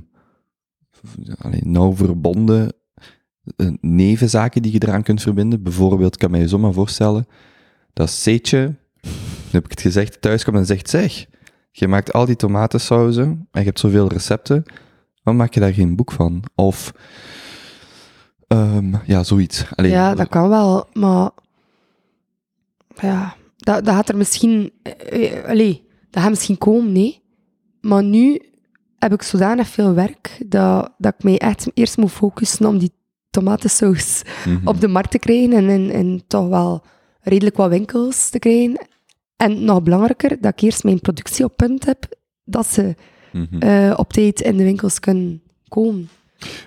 allee, nauw verbonden eh, nevenzaken die je eraan kunt verbinden. Bijvoorbeeld, kan mij zomaar voorstellen, dat Seetje, heb ik het gezegd, thuis komt en zegt, zeg, je maakt al die tomatensauzen en je hebt zoveel recepten, waarom maak je daar geen boek van? Of, ehm, ja, zoiets. Allee, Ja, dat kan wel, maar... Ja, dat, dat gaat er misschien... eh, eh, allee, dat gaat misschien komen, nee. Maar nu heb ik zodanig veel werk dat, dat ik mij echt eerst moet focussen om die tomatensaus mhm. op de markt te krijgen en, en, en toch wel redelijk wat winkels te krijgen. En nog belangrijker, dat ik eerst mijn productie op punt heb, dat ze Mhm. eh, op tijd in de winkels kunnen komen.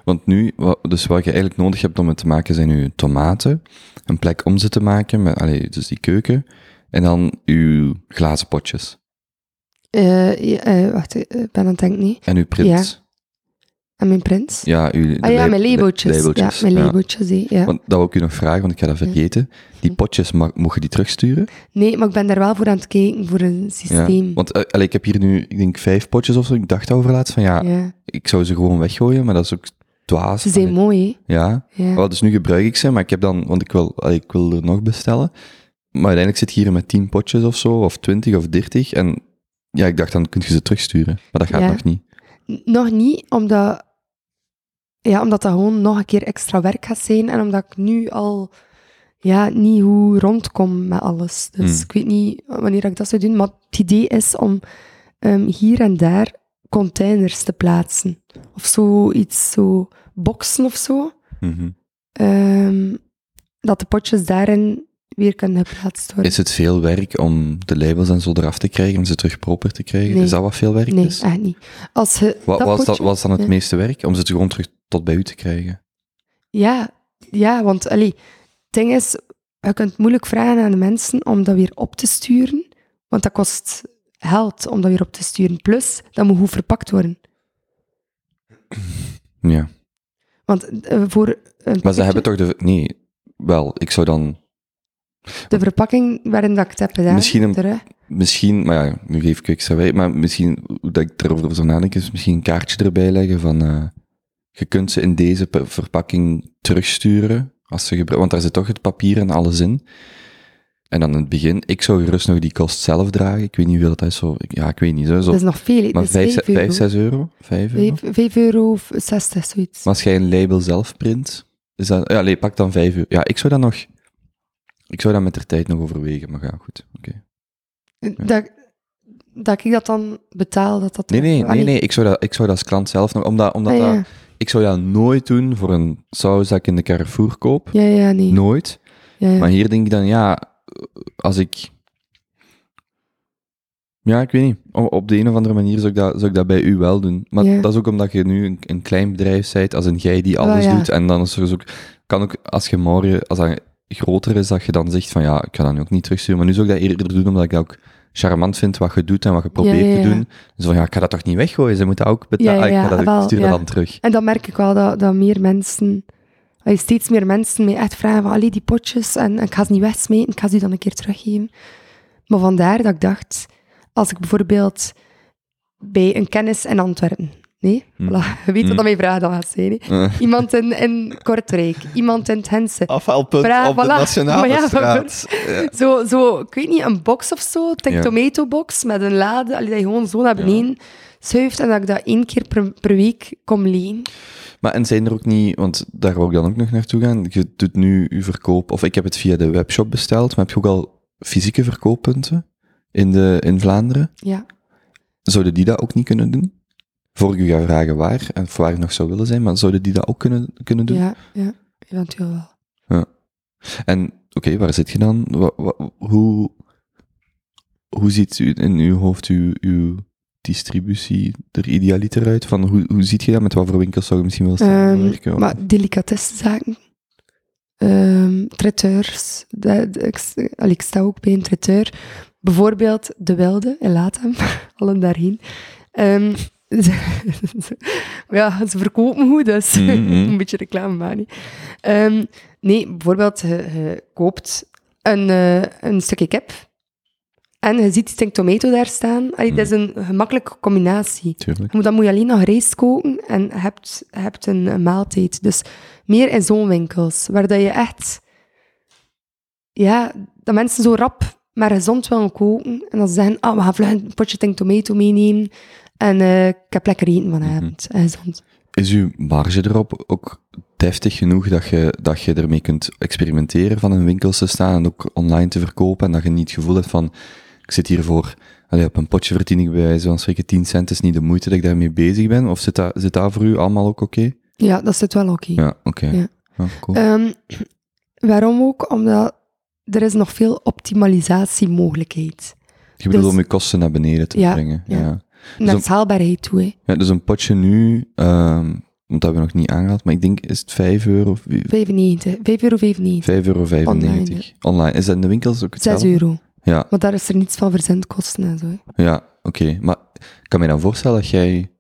Want nu, dus wat je eigenlijk nodig hebt om het te maken, zijn je tomaten, een plek om ze te maken, met, allee, dus die keuken, en dan uw glazen potjes. Eh, ja, eh, wacht, eh, ik ben aan het denken, nee. En uw prins. En mijn prins? Ja, uw, ah ja, mijn labeltjes. Ja, mijn ja. labeltjes, ja. Want dat wil ik u nog vragen, want ik ga dat vergeten. Die potjes, mag, mogen die terugsturen? Nee, maar ik ben daar wel voor aan het kijken, voor een Ja. systeem. Want eh, allee, ik heb hier nu, ik denk, vijf potjes of zo. Ik dacht over laatst van, ja, ik zou ze gewoon weggooien, maar dat is ook dwaas. Ze zijn Allee, mooi, Ja, hè. Ja. Wel, dus nu gebruik ik ze, maar ik heb dan, want ik wil, allee, ik wil er nog bestellen. Maar uiteindelijk zit hier met 10 potjes of zo, of 20 of 30. En ja, ik dacht dan kun je ze terugsturen. Maar dat gaat nog niet. Nog niet, omdat ja, omdat dat gewoon nog een keer extra werk gaat zijn en omdat ik nu al ja, niet hoe rondkom met alles. Dus Hmm. ik weet niet wanneer ik dat zou doen, maar het idee is om ehm, hier en daar containers te plaatsen. Of zoiets, zo boxen of zo. Mhm. Ehm, dat de potjes daarin weer kunnen geplaatst worden. Is het veel werk om de labels en zo eraf te krijgen, om ze terug proper te krijgen? Nee. Is dat wat veel werk nee, is? echt niet. Als je Wat dat was, dat, was dan het ja. meeste werk? Om ze gewoon terug tot bij u te krijgen? Ja, ja want allee, het ding is, je kunt moeilijk vragen aan de mensen om dat weer op te sturen, want dat kost geld om dat weer op te sturen. Plus, dat moet goed verpakt worden. Ja. Want eh, voor een Maar ze hebben toch de... Nee, wel, ik zou dan de verpakking waarin dat ik het heb gedaan, Misschien een- misschien... Maar ja, nu geef ik wij, maar misschien, hoe dat ik erover zou nadenken, is misschien een kaartje erbij leggen van... eh, je kunt ze in deze verpakking terugsturen, als ze want daar zit toch het papier en alles in. En dan in het begin, ik zou gerust nog die kost zelf dragen. Ik weet niet hoeveel dat is, zo... Ja, ik weet niet, zo. zo Dat is nog veel, maar dat is 5, 5 euro. 5, 6 euro? 5 euro? 5, 5 euro of 60, zoiets. Maar als jij een label zelf print, is dat... Ja, nee, pak dan 5 euro. Ja, ik zou dat nog... Ik zou dat met de tijd nog overwegen, maar ja, goed. Oké. Dat, dat ik dat dan betaal, dat dat... Nee, nee, nee, Allee. nee. Ik zou dat, ik zou dat als klant zelf nog... Omdat, omdat Ah, ja. dat, ik zou dat nooit doen voor een saus dat ik in de Carrefour koop. ja, ja, nee. Nooit. Ja, ja. Maar hier denk ik dan, ja, als ik... Ja, ik weet niet. Op de een of andere manier zou ik dat, zou ik dat bij u wel doen. Maar Ja. dat is ook omdat je nu een, een klein bedrijf bent, als een jij die Ah, alles doet. En dan is er dus ook... Kan ook, als je morgen... Als dat groter is, dat je dan zegt van, ja, ik ga dat nu ook niet terugsturen. Maar nu zou ik dat eerder doen, omdat ik dat ook charmant vind, wat je doet en wat je probeert ja, ja. te doen. Dus van, ja, ik ga dat toch niet weggooien. Ze moeten ook betalen. ja, ik, ga dat, wel, stuur dat dan terug. En dan merk ik wel dat, dat meer mensen, dat je steeds meer mensen mij echt vragen van, allee, die potjes, en, en ik ga ze niet wegsmeten, ik ga ze dan een keer teruggeven. Maar vandaar dat ik dacht, als ik bijvoorbeeld bij een kennis in Antwerpen, nee, Hm. voilà, je weet wat dat mijn vraag dan gaat zijn, hè. Eh. iemand in, in Kortrijk, iemand in het Hense, Afhaalpunt Bra- op de. Nationale ja, Straat. Ja. zo, zo, ik weet niet, een box of zo, Tink Ja. Tomato box met een lade, allee, dat je gewoon zo naar beneden schuift en dat ik dat één keer per, per week kom lenen. Maar en zijn er ook niet, want daar wou ik dan ook nog naartoe gaan. Je doet nu je verkoop, of ik heb het via de webshop besteld, maar heb je ook al fysieke verkooppunten in, de, in Vlaanderen? Ja. Zouden die dat ook niet kunnen doen? Voor ik u ga vragen waar, en of waar ik nog zou willen zijn, maar zouden die dat ook kunnen, kunnen doen? Ja, ja, eventueel wel. En oké, waar zit je dan? Hoe, hoe ziet u in uw hoofd uw, uw distributie er idealiter uit? Van hoe, hoe ziet je dat? Met wat voor winkels zou je misschien wel Ehm, samenwerken? maar delicatessenzaken, ehm traiteurs, dat, ik, s- allee, ik sta ook bij een traiteur. Bijvoorbeeld De Wilde in Latem, allen daarheen. Ze- ja, ze verkopen goed, dus Mhm. een beetje reclame. Ehm, nee, bijvoorbeeld, je, je koopt een, eh, een stukje kip en je ziet die tomato daar staan. Allee, Dat is een gemakkelijke combinatie. Tuurlijk. Dan moet je alleen nog rijst koken en je hebt, hebt een, een maaltijd. Dus meer in zo'n winkels, waar dat je echt... Ja, dat mensen zo rap maar gezond willen koken. En dan ze zeggen, ah, we gaan vlug een potje tomato meenemen. En eh, ik heb lekker eten vanavond. En gezond. Is uw marge erop ook deftig genoeg dat je, dat je ermee kunt experimenteren van in winkels te staan en ook online te verkopen en dat je niet het gevoel hebt van, ik zit hier voor, allee, op een potje verdien ik bij wijze van spreken 10 cent, is niet de moeite dat ik daarmee bezig ben? Of zit dat, zit dat voor u allemaal ook oké? Ja, dat zit wel oké. Ja, oké. Ja. Ja, cool. Ehm, waarom ook? Omdat er is nog veel optimalisatiemogelijkheid. je bedoelt dus- om je kosten naar beneden te Ja, brengen. Ja. Ja. Naar schaalbaarheid toe, hè. Ja, dus een potje nu, ehm want dat hebben we nog niet aangehaald, maar ik denk, is het 5 euro? of wie- 95, 5,95 euro. 5,95 euro. Online, Online. Is dat in de winkels ook 6 hetzelfde? euro. Ja, Want daar is er niets van verzendkosten en zo. hè. Ja, oké. Maar ik kan me dan voorstellen dat jij...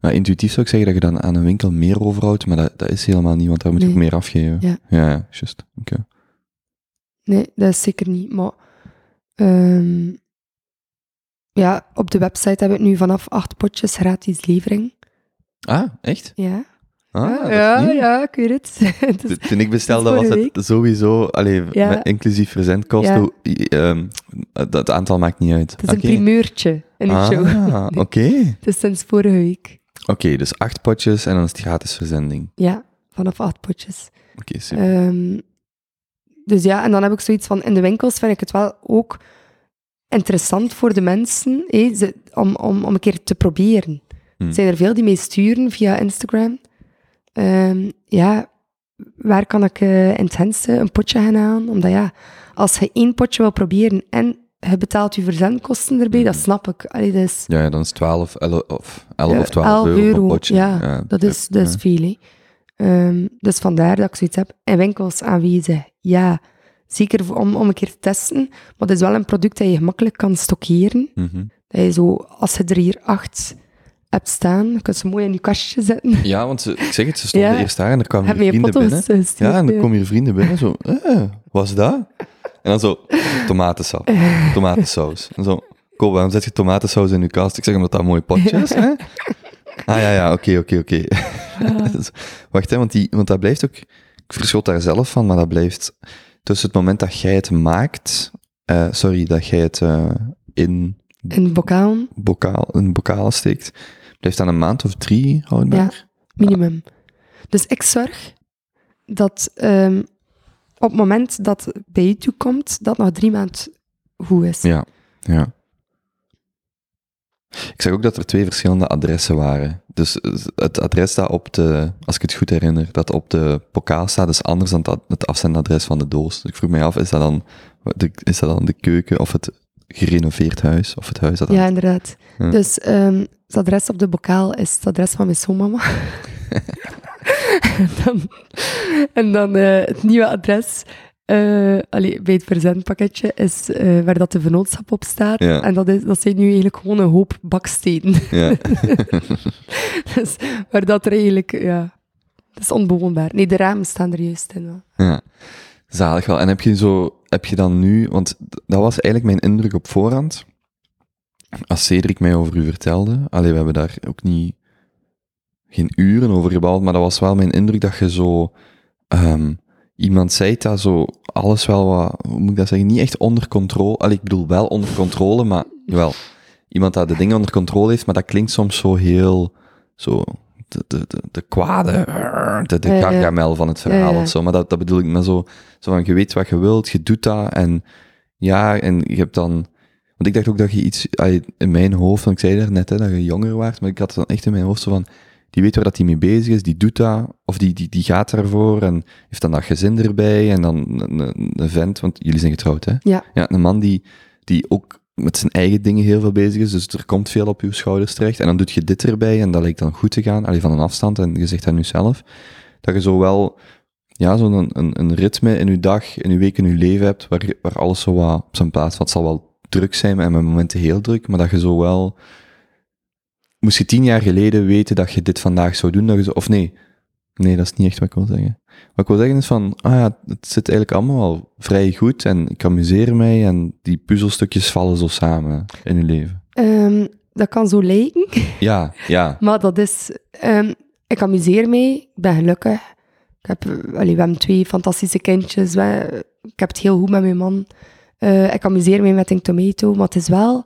Nou, intuïtief zou ik zeggen dat je dan aan een winkel meer overhoudt, maar dat, dat is helemaal niet, want daar moet je Nee. ook meer afgeven. Ja. ja, ja, juist. Oké. Nee, dat is zeker niet. Maar ehm, ja, op de website heb ik nu vanaf acht potjes gratis levering. Ah, echt? Ja, Ah, ja, ja, nieuw. ja, ik weet het. Is- Toen ik bestelde was het sowieso, allee, Ja. met inclusief verzendkosten, Ja. ehm, dat het aantal maakt niet uit. het is een primeurtje in de show. Ah, oké. Het is sinds vorige week. Oké, dus acht potjes en dan is het gratis verzending. Ja, vanaf acht potjes. Oké, super. Ehm, dus ja, en dan heb ik zoiets van, in de winkels vind ik het wel ook interessant voor de mensen hé, ze, om, om, om een keer te proberen. Hmm. Zijn er veel die mee sturen via Instagram. Ehm, ja, waar kan ik eh, in het Hense een potje gaan halen? Omdat ja, als je één potje wil proberen en je betaalt je verzendkosten erbij, dat snap ik. Allee, dat is, Ja, ja, dan is 12 11 of, 11 eh, of 12 11 euro, potje. Ja, dat is, dat is veel. Ehm, dus vandaar dat ik zoiets heb. En winkels aanwezig, ja. Zeker om, om een keer te testen. Maar het is wel een product dat je gemakkelijk kan stockeren. Mhm. Dat je zo, als je er hier acht hebt staan, dan kun je ze mooi in je kastje zetten. Ja, want ze, ik zeg het, ze stonden Ja. eerst daar en er kwamen je vrienden binnen. gestuurd? Ja, en dan komen hier vrienden binnen, zo, eh, wat is dat? En dan zo, tomatensap, tomatensaus. En zo, Ko, waarom zet je tomatensaus in je kast? Ik zeg, omdat dat een mooi potje is, hè? Ah, ja, ja, oké, oké, oké. Dus, Wacht, hè, want, die, want dat blijft ook... Ik verschot daar zelf van, maar dat blijft tussen het moment dat jij het maakt... eh, sorry, dat jij het eh, in In bokaal, bokaal, in bokalen steekt, blijft dan een maand of drie houdbaar? minimum. Dus ik zorg dat ehm, op het moment dat bij je toe komt, dat nog drie maanden goed is. Ja, ja. Ik zag ook dat er twee verschillende adressen waren. Dus eh, het adres dat op de, als ik het goed herinner, dat op de pokaal staat, is anders dan het- het afzendadres van de doos. Dus ik vroeg mij af, is dat dan de, is dat dan de keuken of het gerenoveerd huis? Of het huis dat. Ja, inderdaad. Ja. Dus ehm, het adres op de bokaal is het adres van mijn schoonmama. en dan, en dan eh, het nieuwe adres eh, allee, bij het verzendpakketje is eh, waar dat de vennootschap op staat. Ja. En dat, is, dat zijn nu eigenlijk gewoon een hoop bakstenen. Ja. dus waar dat er eigenlijk, ja, dat is onbewoonbaar. Nee, de ramen staan er juist in. wel. Ja, zalig wel. En heb je zo, heb je dan nu, want dat was eigenlijk mijn indruk op voorhand, als Cedric mij over u vertelde, allee, we hebben daar ook niet, geen uren over gebabbeld, maar dat was wel mijn indruk dat je zo, ehm, iemand zei dat zo, alles wel wat, hoe moet ik dat zeggen, niet echt onder controle, allee, ik bedoel wel onder controle, maar wel, iemand dat de dingen onder controle heeft, maar dat klinkt soms zo heel, zo, de, de, de, de kwade, de, de gargamel van het verhaal Ja, ja. of zo. Maar dat, dat bedoel ik maar zo, zo van, je weet wat je wilt, je doet dat en ja, en je hebt dan... Want ik dacht ook dat je iets in mijn hoofd, want ik zei daar net hè, dat je jonger was, maar ik had dan echt in mijn hoofd zo van, die weet waar dat hij mee bezig is, die doet dat, of die, die, die gaat daarvoor en heeft dan dat gezin erbij en dan een, een, een vent, want jullie zijn getrouwd hè? Ja. Ja, een man die, die ook met zijn eigen dingen heel veel bezig is, dus er komt veel op uw schouders terecht. En dan doet je dit erbij en dat lijkt dan goed te gaan, alleen van een afstand, en je zegt dat nu zelf, dat je zo wel, ja, zo'n een, een, een ritme in uw dag, in uw week, in uw leven hebt, waar, waar alles zo wat op zijn plaats valt. Het zal wel druk zijn, en met momenten heel druk, maar dat je zo wel, moest je tien jaar geleden weten dat je dit vandaag zou doen, dat je zo, of nee, nee, dat is niet echt wat ik wil zeggen. Wat ik wil zeggen is van, ah ja, het zit eigenlijk allemaal wel vrij goed en ik amuseer mij en die puzzelstukjes vallen zo samen in je leven. Ehm, dat kan zo lijken, Ja, ja, maar dat is... ehm, ik amuseer mij, ik ben gelukkig. Ik heb, allee, we hebben twee fantastische kindjes. we- ik heb het heel goed met mijn man. Eh, ik amuseer mij met een tomato, maar het is wel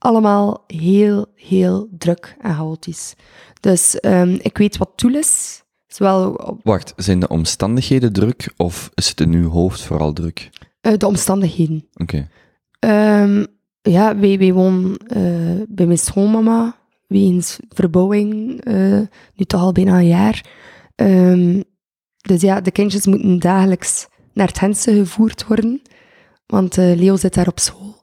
allemaal heel, heel druk en chaotisch. Dus ehm, ik weet wat doel is. Zowel op Wacht, zijn de omstandigheden druk of is het in uw hoofd vooral druk? eh, de omstandigheden. Oké. Ehm, ja, wij, wij wonen eh, bij mijn schoonmama, wegens verbouwing, eh, nu toch al bijna een jaar. Ehm, dus ja, de kindjes moeten dagelijks naar het Hense gevoerd worden, want Leo zit daar op school.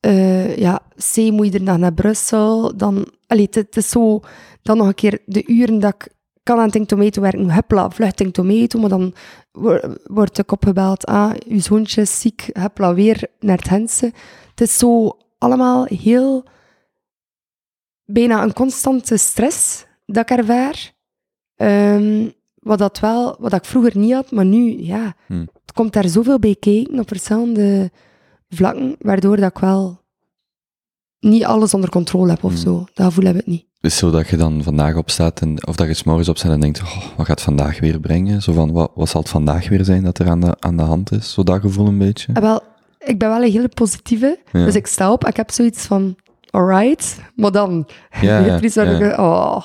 Eh, ja, C moet dag naar Brussel, dan... Allee, het, is zo... Dan nog een keer de uren dat ik kan aan Think Tomato werken, hupla, vlucht Think Tomato, maar dan wo- wordt ik opgebeld, ah, uw zoontje is ziek, hupla, weer naar het Hense. Het is zo allemaal heel... Bijna een constante stress dat ik ervaar. Ehm, wat, dat wel, wat ik vroeger niet had, maar nu, ja. Hmm. Het komt daar zoveel bij kijken op verschillende vlakken, waardoor dat ik wel niet alles onder controle heb of Hmm. zo. Dat gevoel heb ik niet. Is het zo dat je dan vandaag opstaat en, of dat je 's morgens opstaat en denkt, oh, wat gaat vandaag weer brengen? Zo van, wat, wat zal het vandaag weer zijn dat er aan de, aan de hand is? Zo dat gevoel een beetje? En wel, ik ben wel een hele positieve, Ja. dus ik sta op en ik heb zoiets van, alright. Maar dan, Ja, ja, ja. ik- oh,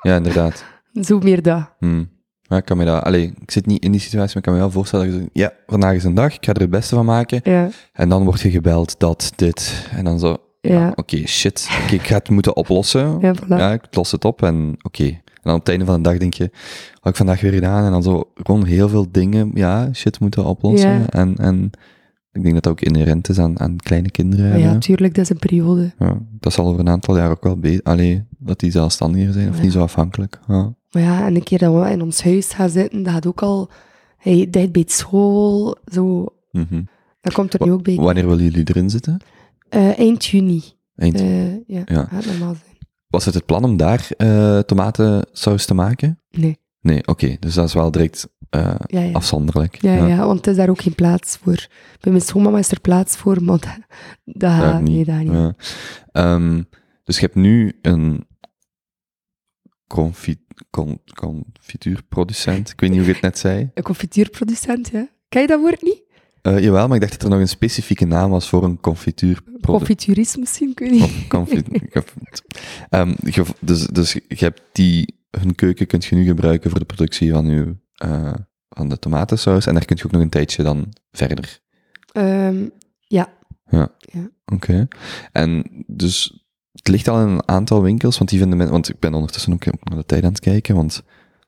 Ja, inderdaad. zo meer dat. Hmm. Ja, ik kan me dat... Allee, ik zit niet in die situatie, maar ik kan me wel voorstellen dat je zegt, ja, vandaag is een dag, ik ga er het beste van maken. Ja, En dan word je gebeld, dat, dit. En dan zo, ja, Ja. oké, shit. Ik ga het moeten oplossen. Ja, voilà. Ja, ik los het op en oké. En dan op het einde van de dag denk je, wat heb ik vandaag weer gedaan? En dan zo gewoon heel veel dingen, ja, shit moeten oplossen. En, en ik denk dat dat ook inherent is aan, aan kleine kinderen. Ja, tuurlijk, dat is een periode. Ja, dat zal over een aantal jaar ook wel beter. Allee, dat die zelfstandiger zijn of niet zo afhankelijk. Ja. Maar ja, en een keer dat we in ons huis gaan zitten, dat gaat ook al... Hij dicht bij het school, zo... Mhm. Dat komt er nu ook bij. Wanneer willen jullie erin zitten? Eh, eind juni. Eind. Eh, ja, Ja. gaat normaal zijn. Was het het plan om daar eh tomatensaus te maken? Nee, Nee, oké. dus dat is wel direct ja, ja. afzonderlijk. Ja, ja. want het is daar ook geen plaats voor. Bij mijn schoonmama is er plaats voor, maar dat, dat gaat nee, daar niet. Ehm, dus je hebt nu een confi con confituurproducent. Ik weet niet hoe je het net zei. Een confituurproducent, ja. Ken je dat woord niet? Eh, jawel, maar ik dacht dat er nog een specifieke naam was voor een confituurproducent. Confituurist misschien, ik weet niet. Confi- Ehm, je- dus, dus je hebt die, hun keuken kunt je nu gebruiken voor de productie van, uw, eh, van de tomatensaus. En daar kun je ook nog een tijdje dan verder. Ehm, ja, Oké. En dus het ligt al in een aantal winkels, want die vinden men, want ik ben ondertussen ook naar de tijd aan het kijken, want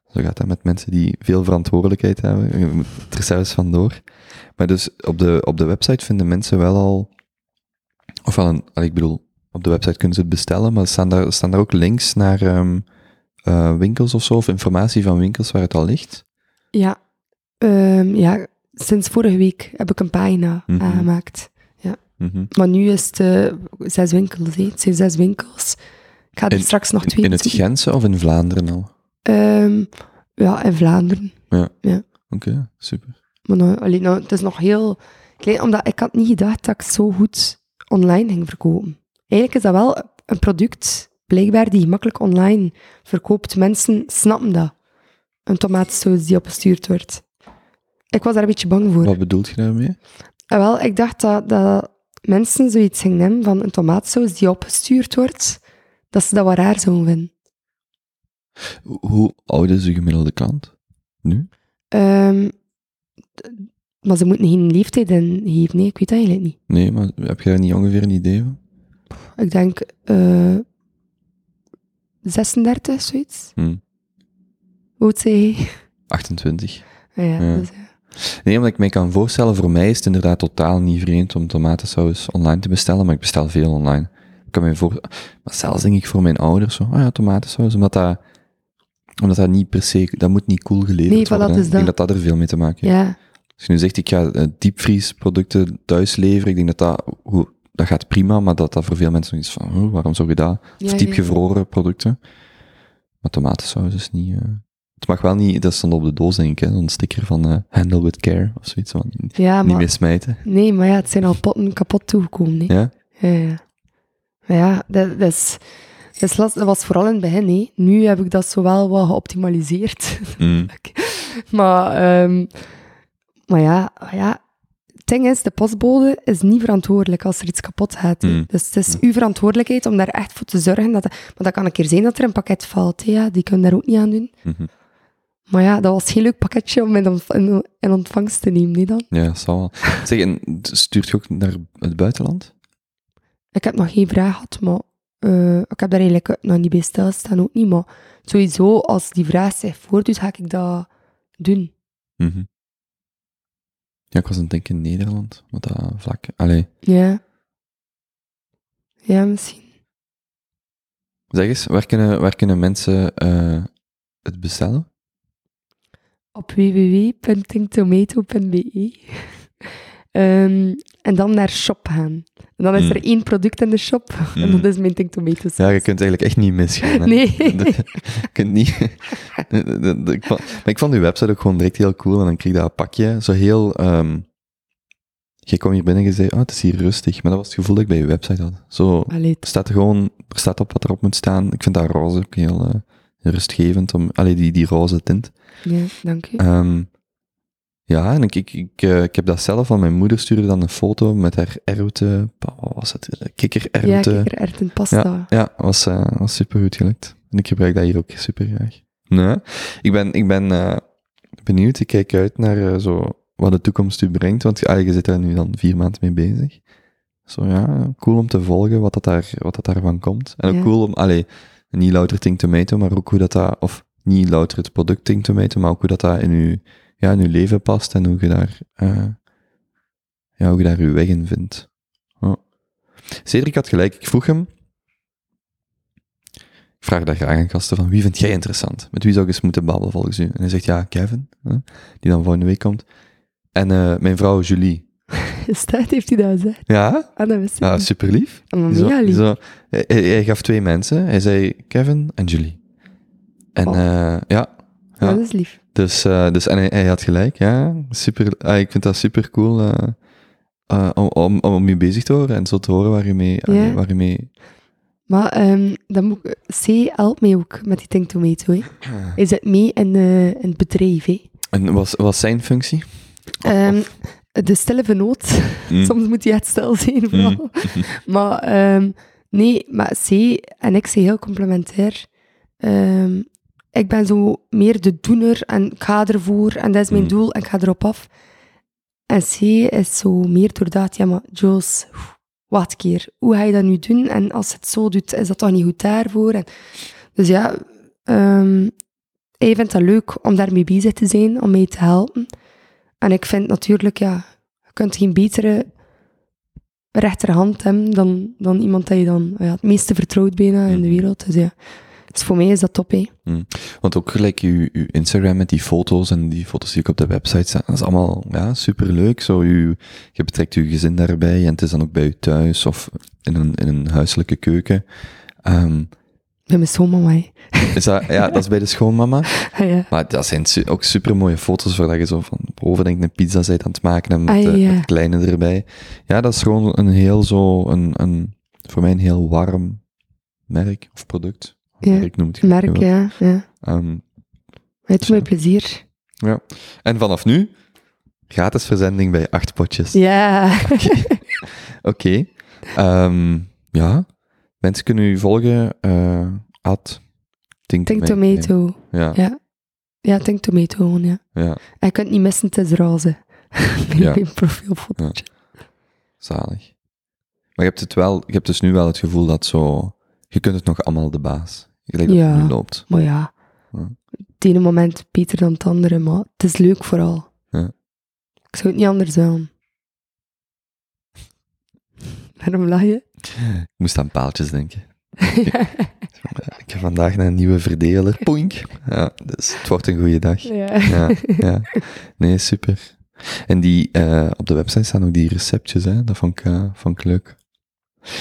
zo gaat dat met mensen die veel verantwoordelijkheid hebben. Je moet er zelfs vandoor. Maar dus op de, op de website vinden mensen wel al, ofwel een, allee, ik bedoel, op de website kunnen ze het bestellen, maar staan daar, staan daar ook links naar ehm, eh, winkels of zo, of informatie van winkels waar het al ligt? ja. Ehm, ja, sinds vorige week heb ik een pagina Mhm. aangemaakt. Mhm. Maar nu is het eh, zes winkels, hè. het zijn zes winkels. Ik ga er In- straks nog twee In het zoeken. Gentse of in Vlaanderen al? Ehm, ja, in Vlaanderen. Oké, super. Maar nou, allee, nou, het is nog heel klein, omdat ik had niet gedacht dat ik zo goed online ging verkopen. Eigenlijk is dat wel een product, blijkbaar, die je makkelijk online verkoopt. Mensen snappen dat. Een tomatensaus die opgestuurd wordt. Ik was daar een beetje bang voor. Wat bedoelt je daarmee? En wel, ik dacht dat, dat mensen zoiets gingen van een tomatensaus die opgestuurd wordt, dat ze dat wat raar zouden vinden. Hoe- oud is de gemiddelde klant? Nu? Ehm, d- maar ze moeten geen leeftijd in geven, nee, ik weet dat eigenlijk niet. Nee, maar heb je daar niet ongeveer een idee van? Ik denk eh 36, zoiets. Hm. Hoe oud zei je? 28. Ah ja, Ja. dus, ja. Nee, omdat ik me kan voorstellen, voor mij is het inderdaad totaal niet vreemd om tomatensaus online te bestellen, maar ik bestel veel online. Ik kan me voor... Maar zelfs denk ik voor mijn ouders zo, ah ja, tomatensaus, omdat dat... Omdat dat niet per se... Dat moet niet cool geleverd Nee, worden. hè. dus Ik denk dat. dat dat er veel mee te maken heeft. ja. Als je nu zegt, ik ga eh, diepvriesproducten thuis leveren, ik denk dat dat... hoe- Dat gaat prima, maar dat dat voor veel mensen nog is van, oh, waarom zou je dat? Ja, Of ja. diepgevroren producten. Maar tomatensaus is niet... eh, Het mag wel niet... Dat stond op de doos, denk ik, hè. Zo'n sticker van eh, handle with care, of zoiets. Van, Ja, niet maar, meer smijten. nee, maar ja, het zijn al potten kapot toegekomen. hè. Ja? Ja, ja. Maar ja, dat, dat, is, dat, is last, dat was vooral in het begin. hè. Nu heb ik dat zo wel wat geoptimaliseerd. Mm. maar, ehm, maar ja, ja, het ding is, de postbode is niet verantwoordelijk als er iets kapot gaat. Mm. Dus het is uw verantwoordelijkheid om daar echt voor te zorgen. Dat, maar dat kan een keer zijn dat er een pakket valt. hè, Ja, die kunnen daar ook niet aan doen. Mhm. Maar ja, dat was geen leuk pakketje om in, ontv- in, in ontvangst te nemen. Nee dan. Ja, dat zal wel. Zeg, en stuurt je ook naar het buitenland? Ik heb nog geen vraag gehad, maar eh, ik heb daar eigenlijk nog niet bij stilstaan, ook niet. Maar sowieso, als die vraag zich voordoet, ga ik dat doen. Mhm. Ja, ik was aan het denken in Nederland, met dat vlak. Allee, Ja. Ja, misschien. zeg eens, waar kunnen, waar kunnen mensen eh, het bestellen? Op www.thinktomato.be Ehm, En dan naar shop gaan. En dan is er Mm. één product in de shop, en dat is mijn Think Tomato Ja, je kunt eigenlijk echt niet misgaan. Hè? Nee. je kunt niet... ik vond, maar ik vond uw website ook gewoon direct heel cool, en dan kreeg je dat pakje, zo heel... ehm je kwam hier binnen en je zei, oh, het is hier rustig. Maar dat was het gevoel dat ik bij je website had. Zo, Allee, Er staat er gewoon, er staat op wat erop moet staan. Ik vind dat roze ook heel, eh, heel rustgevend, om, allee, die, die roze tint. ja, dank u. Ehm, Ja, en ik, ik, ik, eh, ik heb dat zelf van mijn moeder stuurde dan een foto met haar erwten, wat was het, Ja, kikkererwten. kikkererwten pasta. Ja, ja was, eh, was super goed gelukt. En ik gebruik dat hier ook super graag. Nee, ik ben, ik ben eh, benieuwd. Ik kijk uit naar eh, zo wat de toekomst u brengt. Want ah, je zit daar nu dan vier maanden mee bezig. Zo ja, cool om te volgen wat dat, daar, wat dat daarvan komt. En ook Ja. cool om, allee, niet louter Tomato, maar ook hoe dat dat, of niet louter het product Think Tomato, maar ook hoe dat dat in uw, ja, in uw leven past en hoe je daar, eh, ja, hoe je daar uw weg in vindt. Ja. Cedric had gelijk, ik vroeg hem, ik vraag daar graag aan gasten van, wie vind jij interessant? Met wie zou ik eens moeten babbelen volgens u? En hij zegt, ja, Kevin, die dan volgende week komt. En eh, mijn vrouw Julie. Is dat, heeft hij dat gezegd? Ja, Ah, dat wist ik ja niet. super lief. Ah, zo- mega lief. zo- hij, hij- hij gaf twee mensen. Hij zei Kevin en Julie. En Oh. eh, ja, Ja, ja. dat is lief. dus, eh, dus en hij, hij had gelijk, ja. Super, ah, ik vind dat super cool eh, eh, om, om, om je bezig te horen en zo te horen waar je mee, Ja. allee, waar je mee Maar ehm, dan moet ik- C helpt mij ook met die Think Tomato. Hè. Hij zit mee in, eh, in het bedrijf. Hè. En was, was zijn functie? Ehm, de stille vernoot. Mm. Soms moet hij echt stil zijn, vooral. maar ehm, nee, maar C en ik zijn heel complementair. Ehm, ik ben zo meer de doener en ik ga ervoor en dat is mijn Mm. doel en ik ga erop af. En C is zo meer doordaad, ja maar Jules, een keer, hoe ga je dat nu doen? En als je het zo doet, is dat toch niet goed daarvoor? En, dus ja, ehm, hij vindt dat leuk om daarmee bezig te zijn, om mij te helpen. En ik vind natuurlijk, ja, je kunt geen betere rechterhand hebben dan, dan iemand dat je dan ja, het meeste vertrouwt bijna in de Mhm. wereld. Dus ja, dus voor mij is dat top, hè. Want ook gelijk uw, uw Instagram met die foto's en die foto's die ook op de website staan, dat is allemaal ja, superleuk. Zo, u, je betrekt uw gezin daarbij en het is dan ook bij u thuis of in een, in een huiselijke keuken. Ehm, Mijn schoonmama, hè. is dat, ja, dat is bij de schoonmama. Ah, ja. Maar dat zijn su- ook super mooie foto's waar dat je zo van boven denk ik, een pizza bent aan het maken en met, Ah, ja. met kleine erbij. Ja, dat is gewoon een heel zo, een, een, voor mij een heel warm merk of product. Ja, Merk noemt je het Merk, ja. ja. Ehm, Het doet mij plezier. ja. En vanaf nu, gratis verzending bij acht potjes. Ja. Oké. Ehm, ja. Mensen kunnen u volgen. eh at Think, Think Tomato. Tomato. Ja. Ja. Ja, Think Tomato gewoon, ja. ja, En je kunt niet missen, het is roze. Ja. Mijn profielfoto. zalig. Maar je hebt, het wel, je hebt dus nu wel het gevoel dat zo... Je kunt het nog allemaal de baas. Gelijk dat Ja. het nu loopt. Maar ja, Ja. het ene moment beter dan het andere, maar het is leuk vooral. Ja. Ik zou het niet anders doen. Waarom lach je? Ik moest aan paaltjes denken. Ik ga vandaag naar een nieuwe verdeler. Poink. Ja, dus het wordt een goede dag. ja. Ja, ja. Nee, super. En die, eh, op de website staan ook die receptjes, hè. Dat vond ik, eh, vond ik leuk.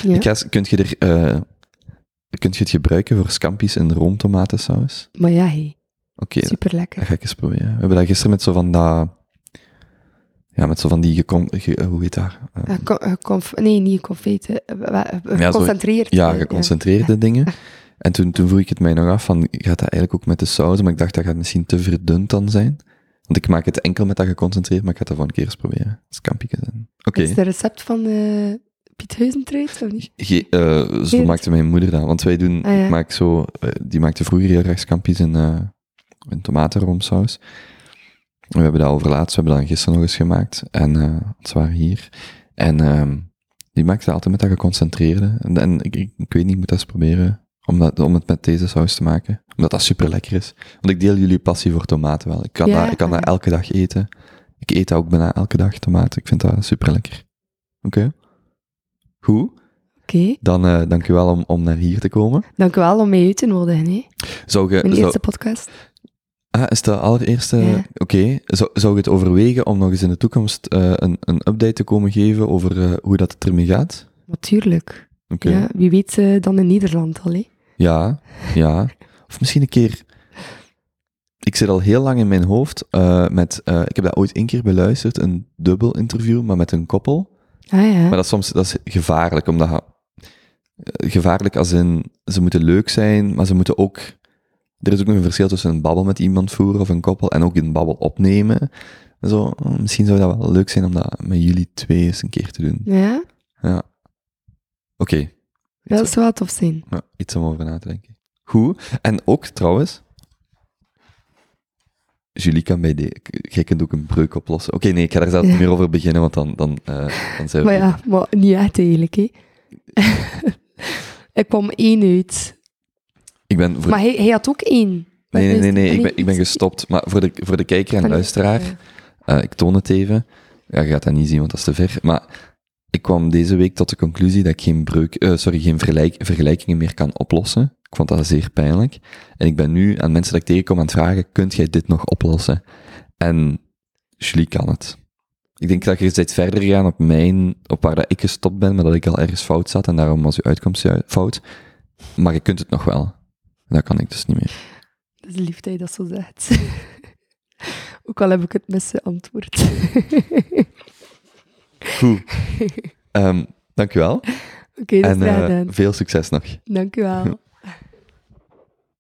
Ja. Ik ga, eens- kunt je er, eh, kunt je het gebruiken voor scampi's en roomtomatensaus? Maar ja, hey, Oké, super dat lekker. ga ik eens proberen. We hebben dat gisteren met zo van dat, ja, met zo van die, gecon, ge- eh, hoe heet dat? Eh, nee, niet Geconcentreerd. ja, eh, geconcentreerde dingen. En toen, toen vroeg ik het mij nog af van, gaat dat eigenlijk ook met de saus? Maar ik dacht, dat gaat misschien te verdund dan zijn. Want ik maak het enkel met dat geconcentreerd, maar ik ga het dat voor een keer eens proberen. En... Oké. Is het een recept van eh Piet Huizentruid, of niet? Ge- eh, zo maakte mijn moeder dat. Want wij doen, Ah, ja. ik maak zo, eh, die maakte vroeger heel graag scampi's in, eh in tomatenroomsaus. We hebben dat overlaatst, we hebben dat gisteren nog eens gemaakt. En, eh het waren hier. En, ehm die maakte dat altijd met dat geconcentreerde. En, en ik, ik, ik weet niet, ik moet dat eens proberen. Om, dat, om het met deze saus te maken. Omdat dat super lekker is. Want ik deel jullie passie voor tomaten wel. Ik kan, Ja, dat, ik kan dat ja. elke dag eten. Ik eet dat ook bijna elke dag, tomaten. Ik vind dat super lekker. Oké. Goed. Oké, Dan uh, dank u wel om, om naar hier te komen. dank u wel om mij uit te nodigen. Hè. Zou je, Mijn zou, eerste podcast. Ah, is de allereerste? Ja. Oké. Zou, zou je het overwegen om nog eens in de toekomst uh, een, een update te komen geven over uh, hoe dat het ermee gaat? Natuurlijk. Oké. Ja, wie weet uh, dan in Nederland al. Hè. Ja, ja. Of misschien een keer. Ik zit al heel lang in mijn hoofd met. Ik heb dat ooit één keer beluisterd, een dubbel interview, maar met een koppel. Ah ja. Maar dat is soms dat is gevaarlijk, omdat. Gevaarlijk als in. Ze moeten leuk zijn, maar ze moeten ook. Er is ook nog een verschil tussen een babbel met iemand voeren of een koppel en ook een babbel opnemen. Zo, misschien zou dat wel leuk zijn om dat met jullie twee eens een keer te doen. Ja, Ja. Oké. dat zou wel tof zijn. Ja, iets om over na te denken. Goed. En ook trouwens, Julie kan bij de... Jij kunt ook een breuk oplossen. Oké, nee, ik ga daar zelf niet meer over beginnen, want dan, dan, eh, dan zijn we... Maar ja, maar niet echt eigenlijk, hè. ik kwam één uit. Ik ben... Voor... Maar hij, hij had ook één. Nee, nee, nee, nee, Ah, ik ben, ik ben gestopt. Maar voor de, voor de kijker en luisteraar, eh, ik toon het even. Ja, je gaat dat niet zien, want dat is te ver. Maar ik kwam deze week tot de conclusie dat ik geen, breuk, eh, sorry, geen vergelijk, vergelijkingen meer kan oplossen. Ik vond dat zeer pijnlijk. En ik ben nu aan mensen dat ik tegenkom aan het vragen, kunt jij dit nog oplossen? En Julie kan het. Ik denk dat je bent verder gegaan op mijn, op waar dat ik gestopt ben, maar dat ik al ergens fout zat en daarom was uw uitkomst fout. Maar je kunt het nog wel. Dat kan ik dus niet meer. Dat is lief dat je dat zo zegt. ook al heb ik het misantwoord. Goed. Ehm dankjewel. Oké, dat En is eh, veel succes nog. Dank u wel.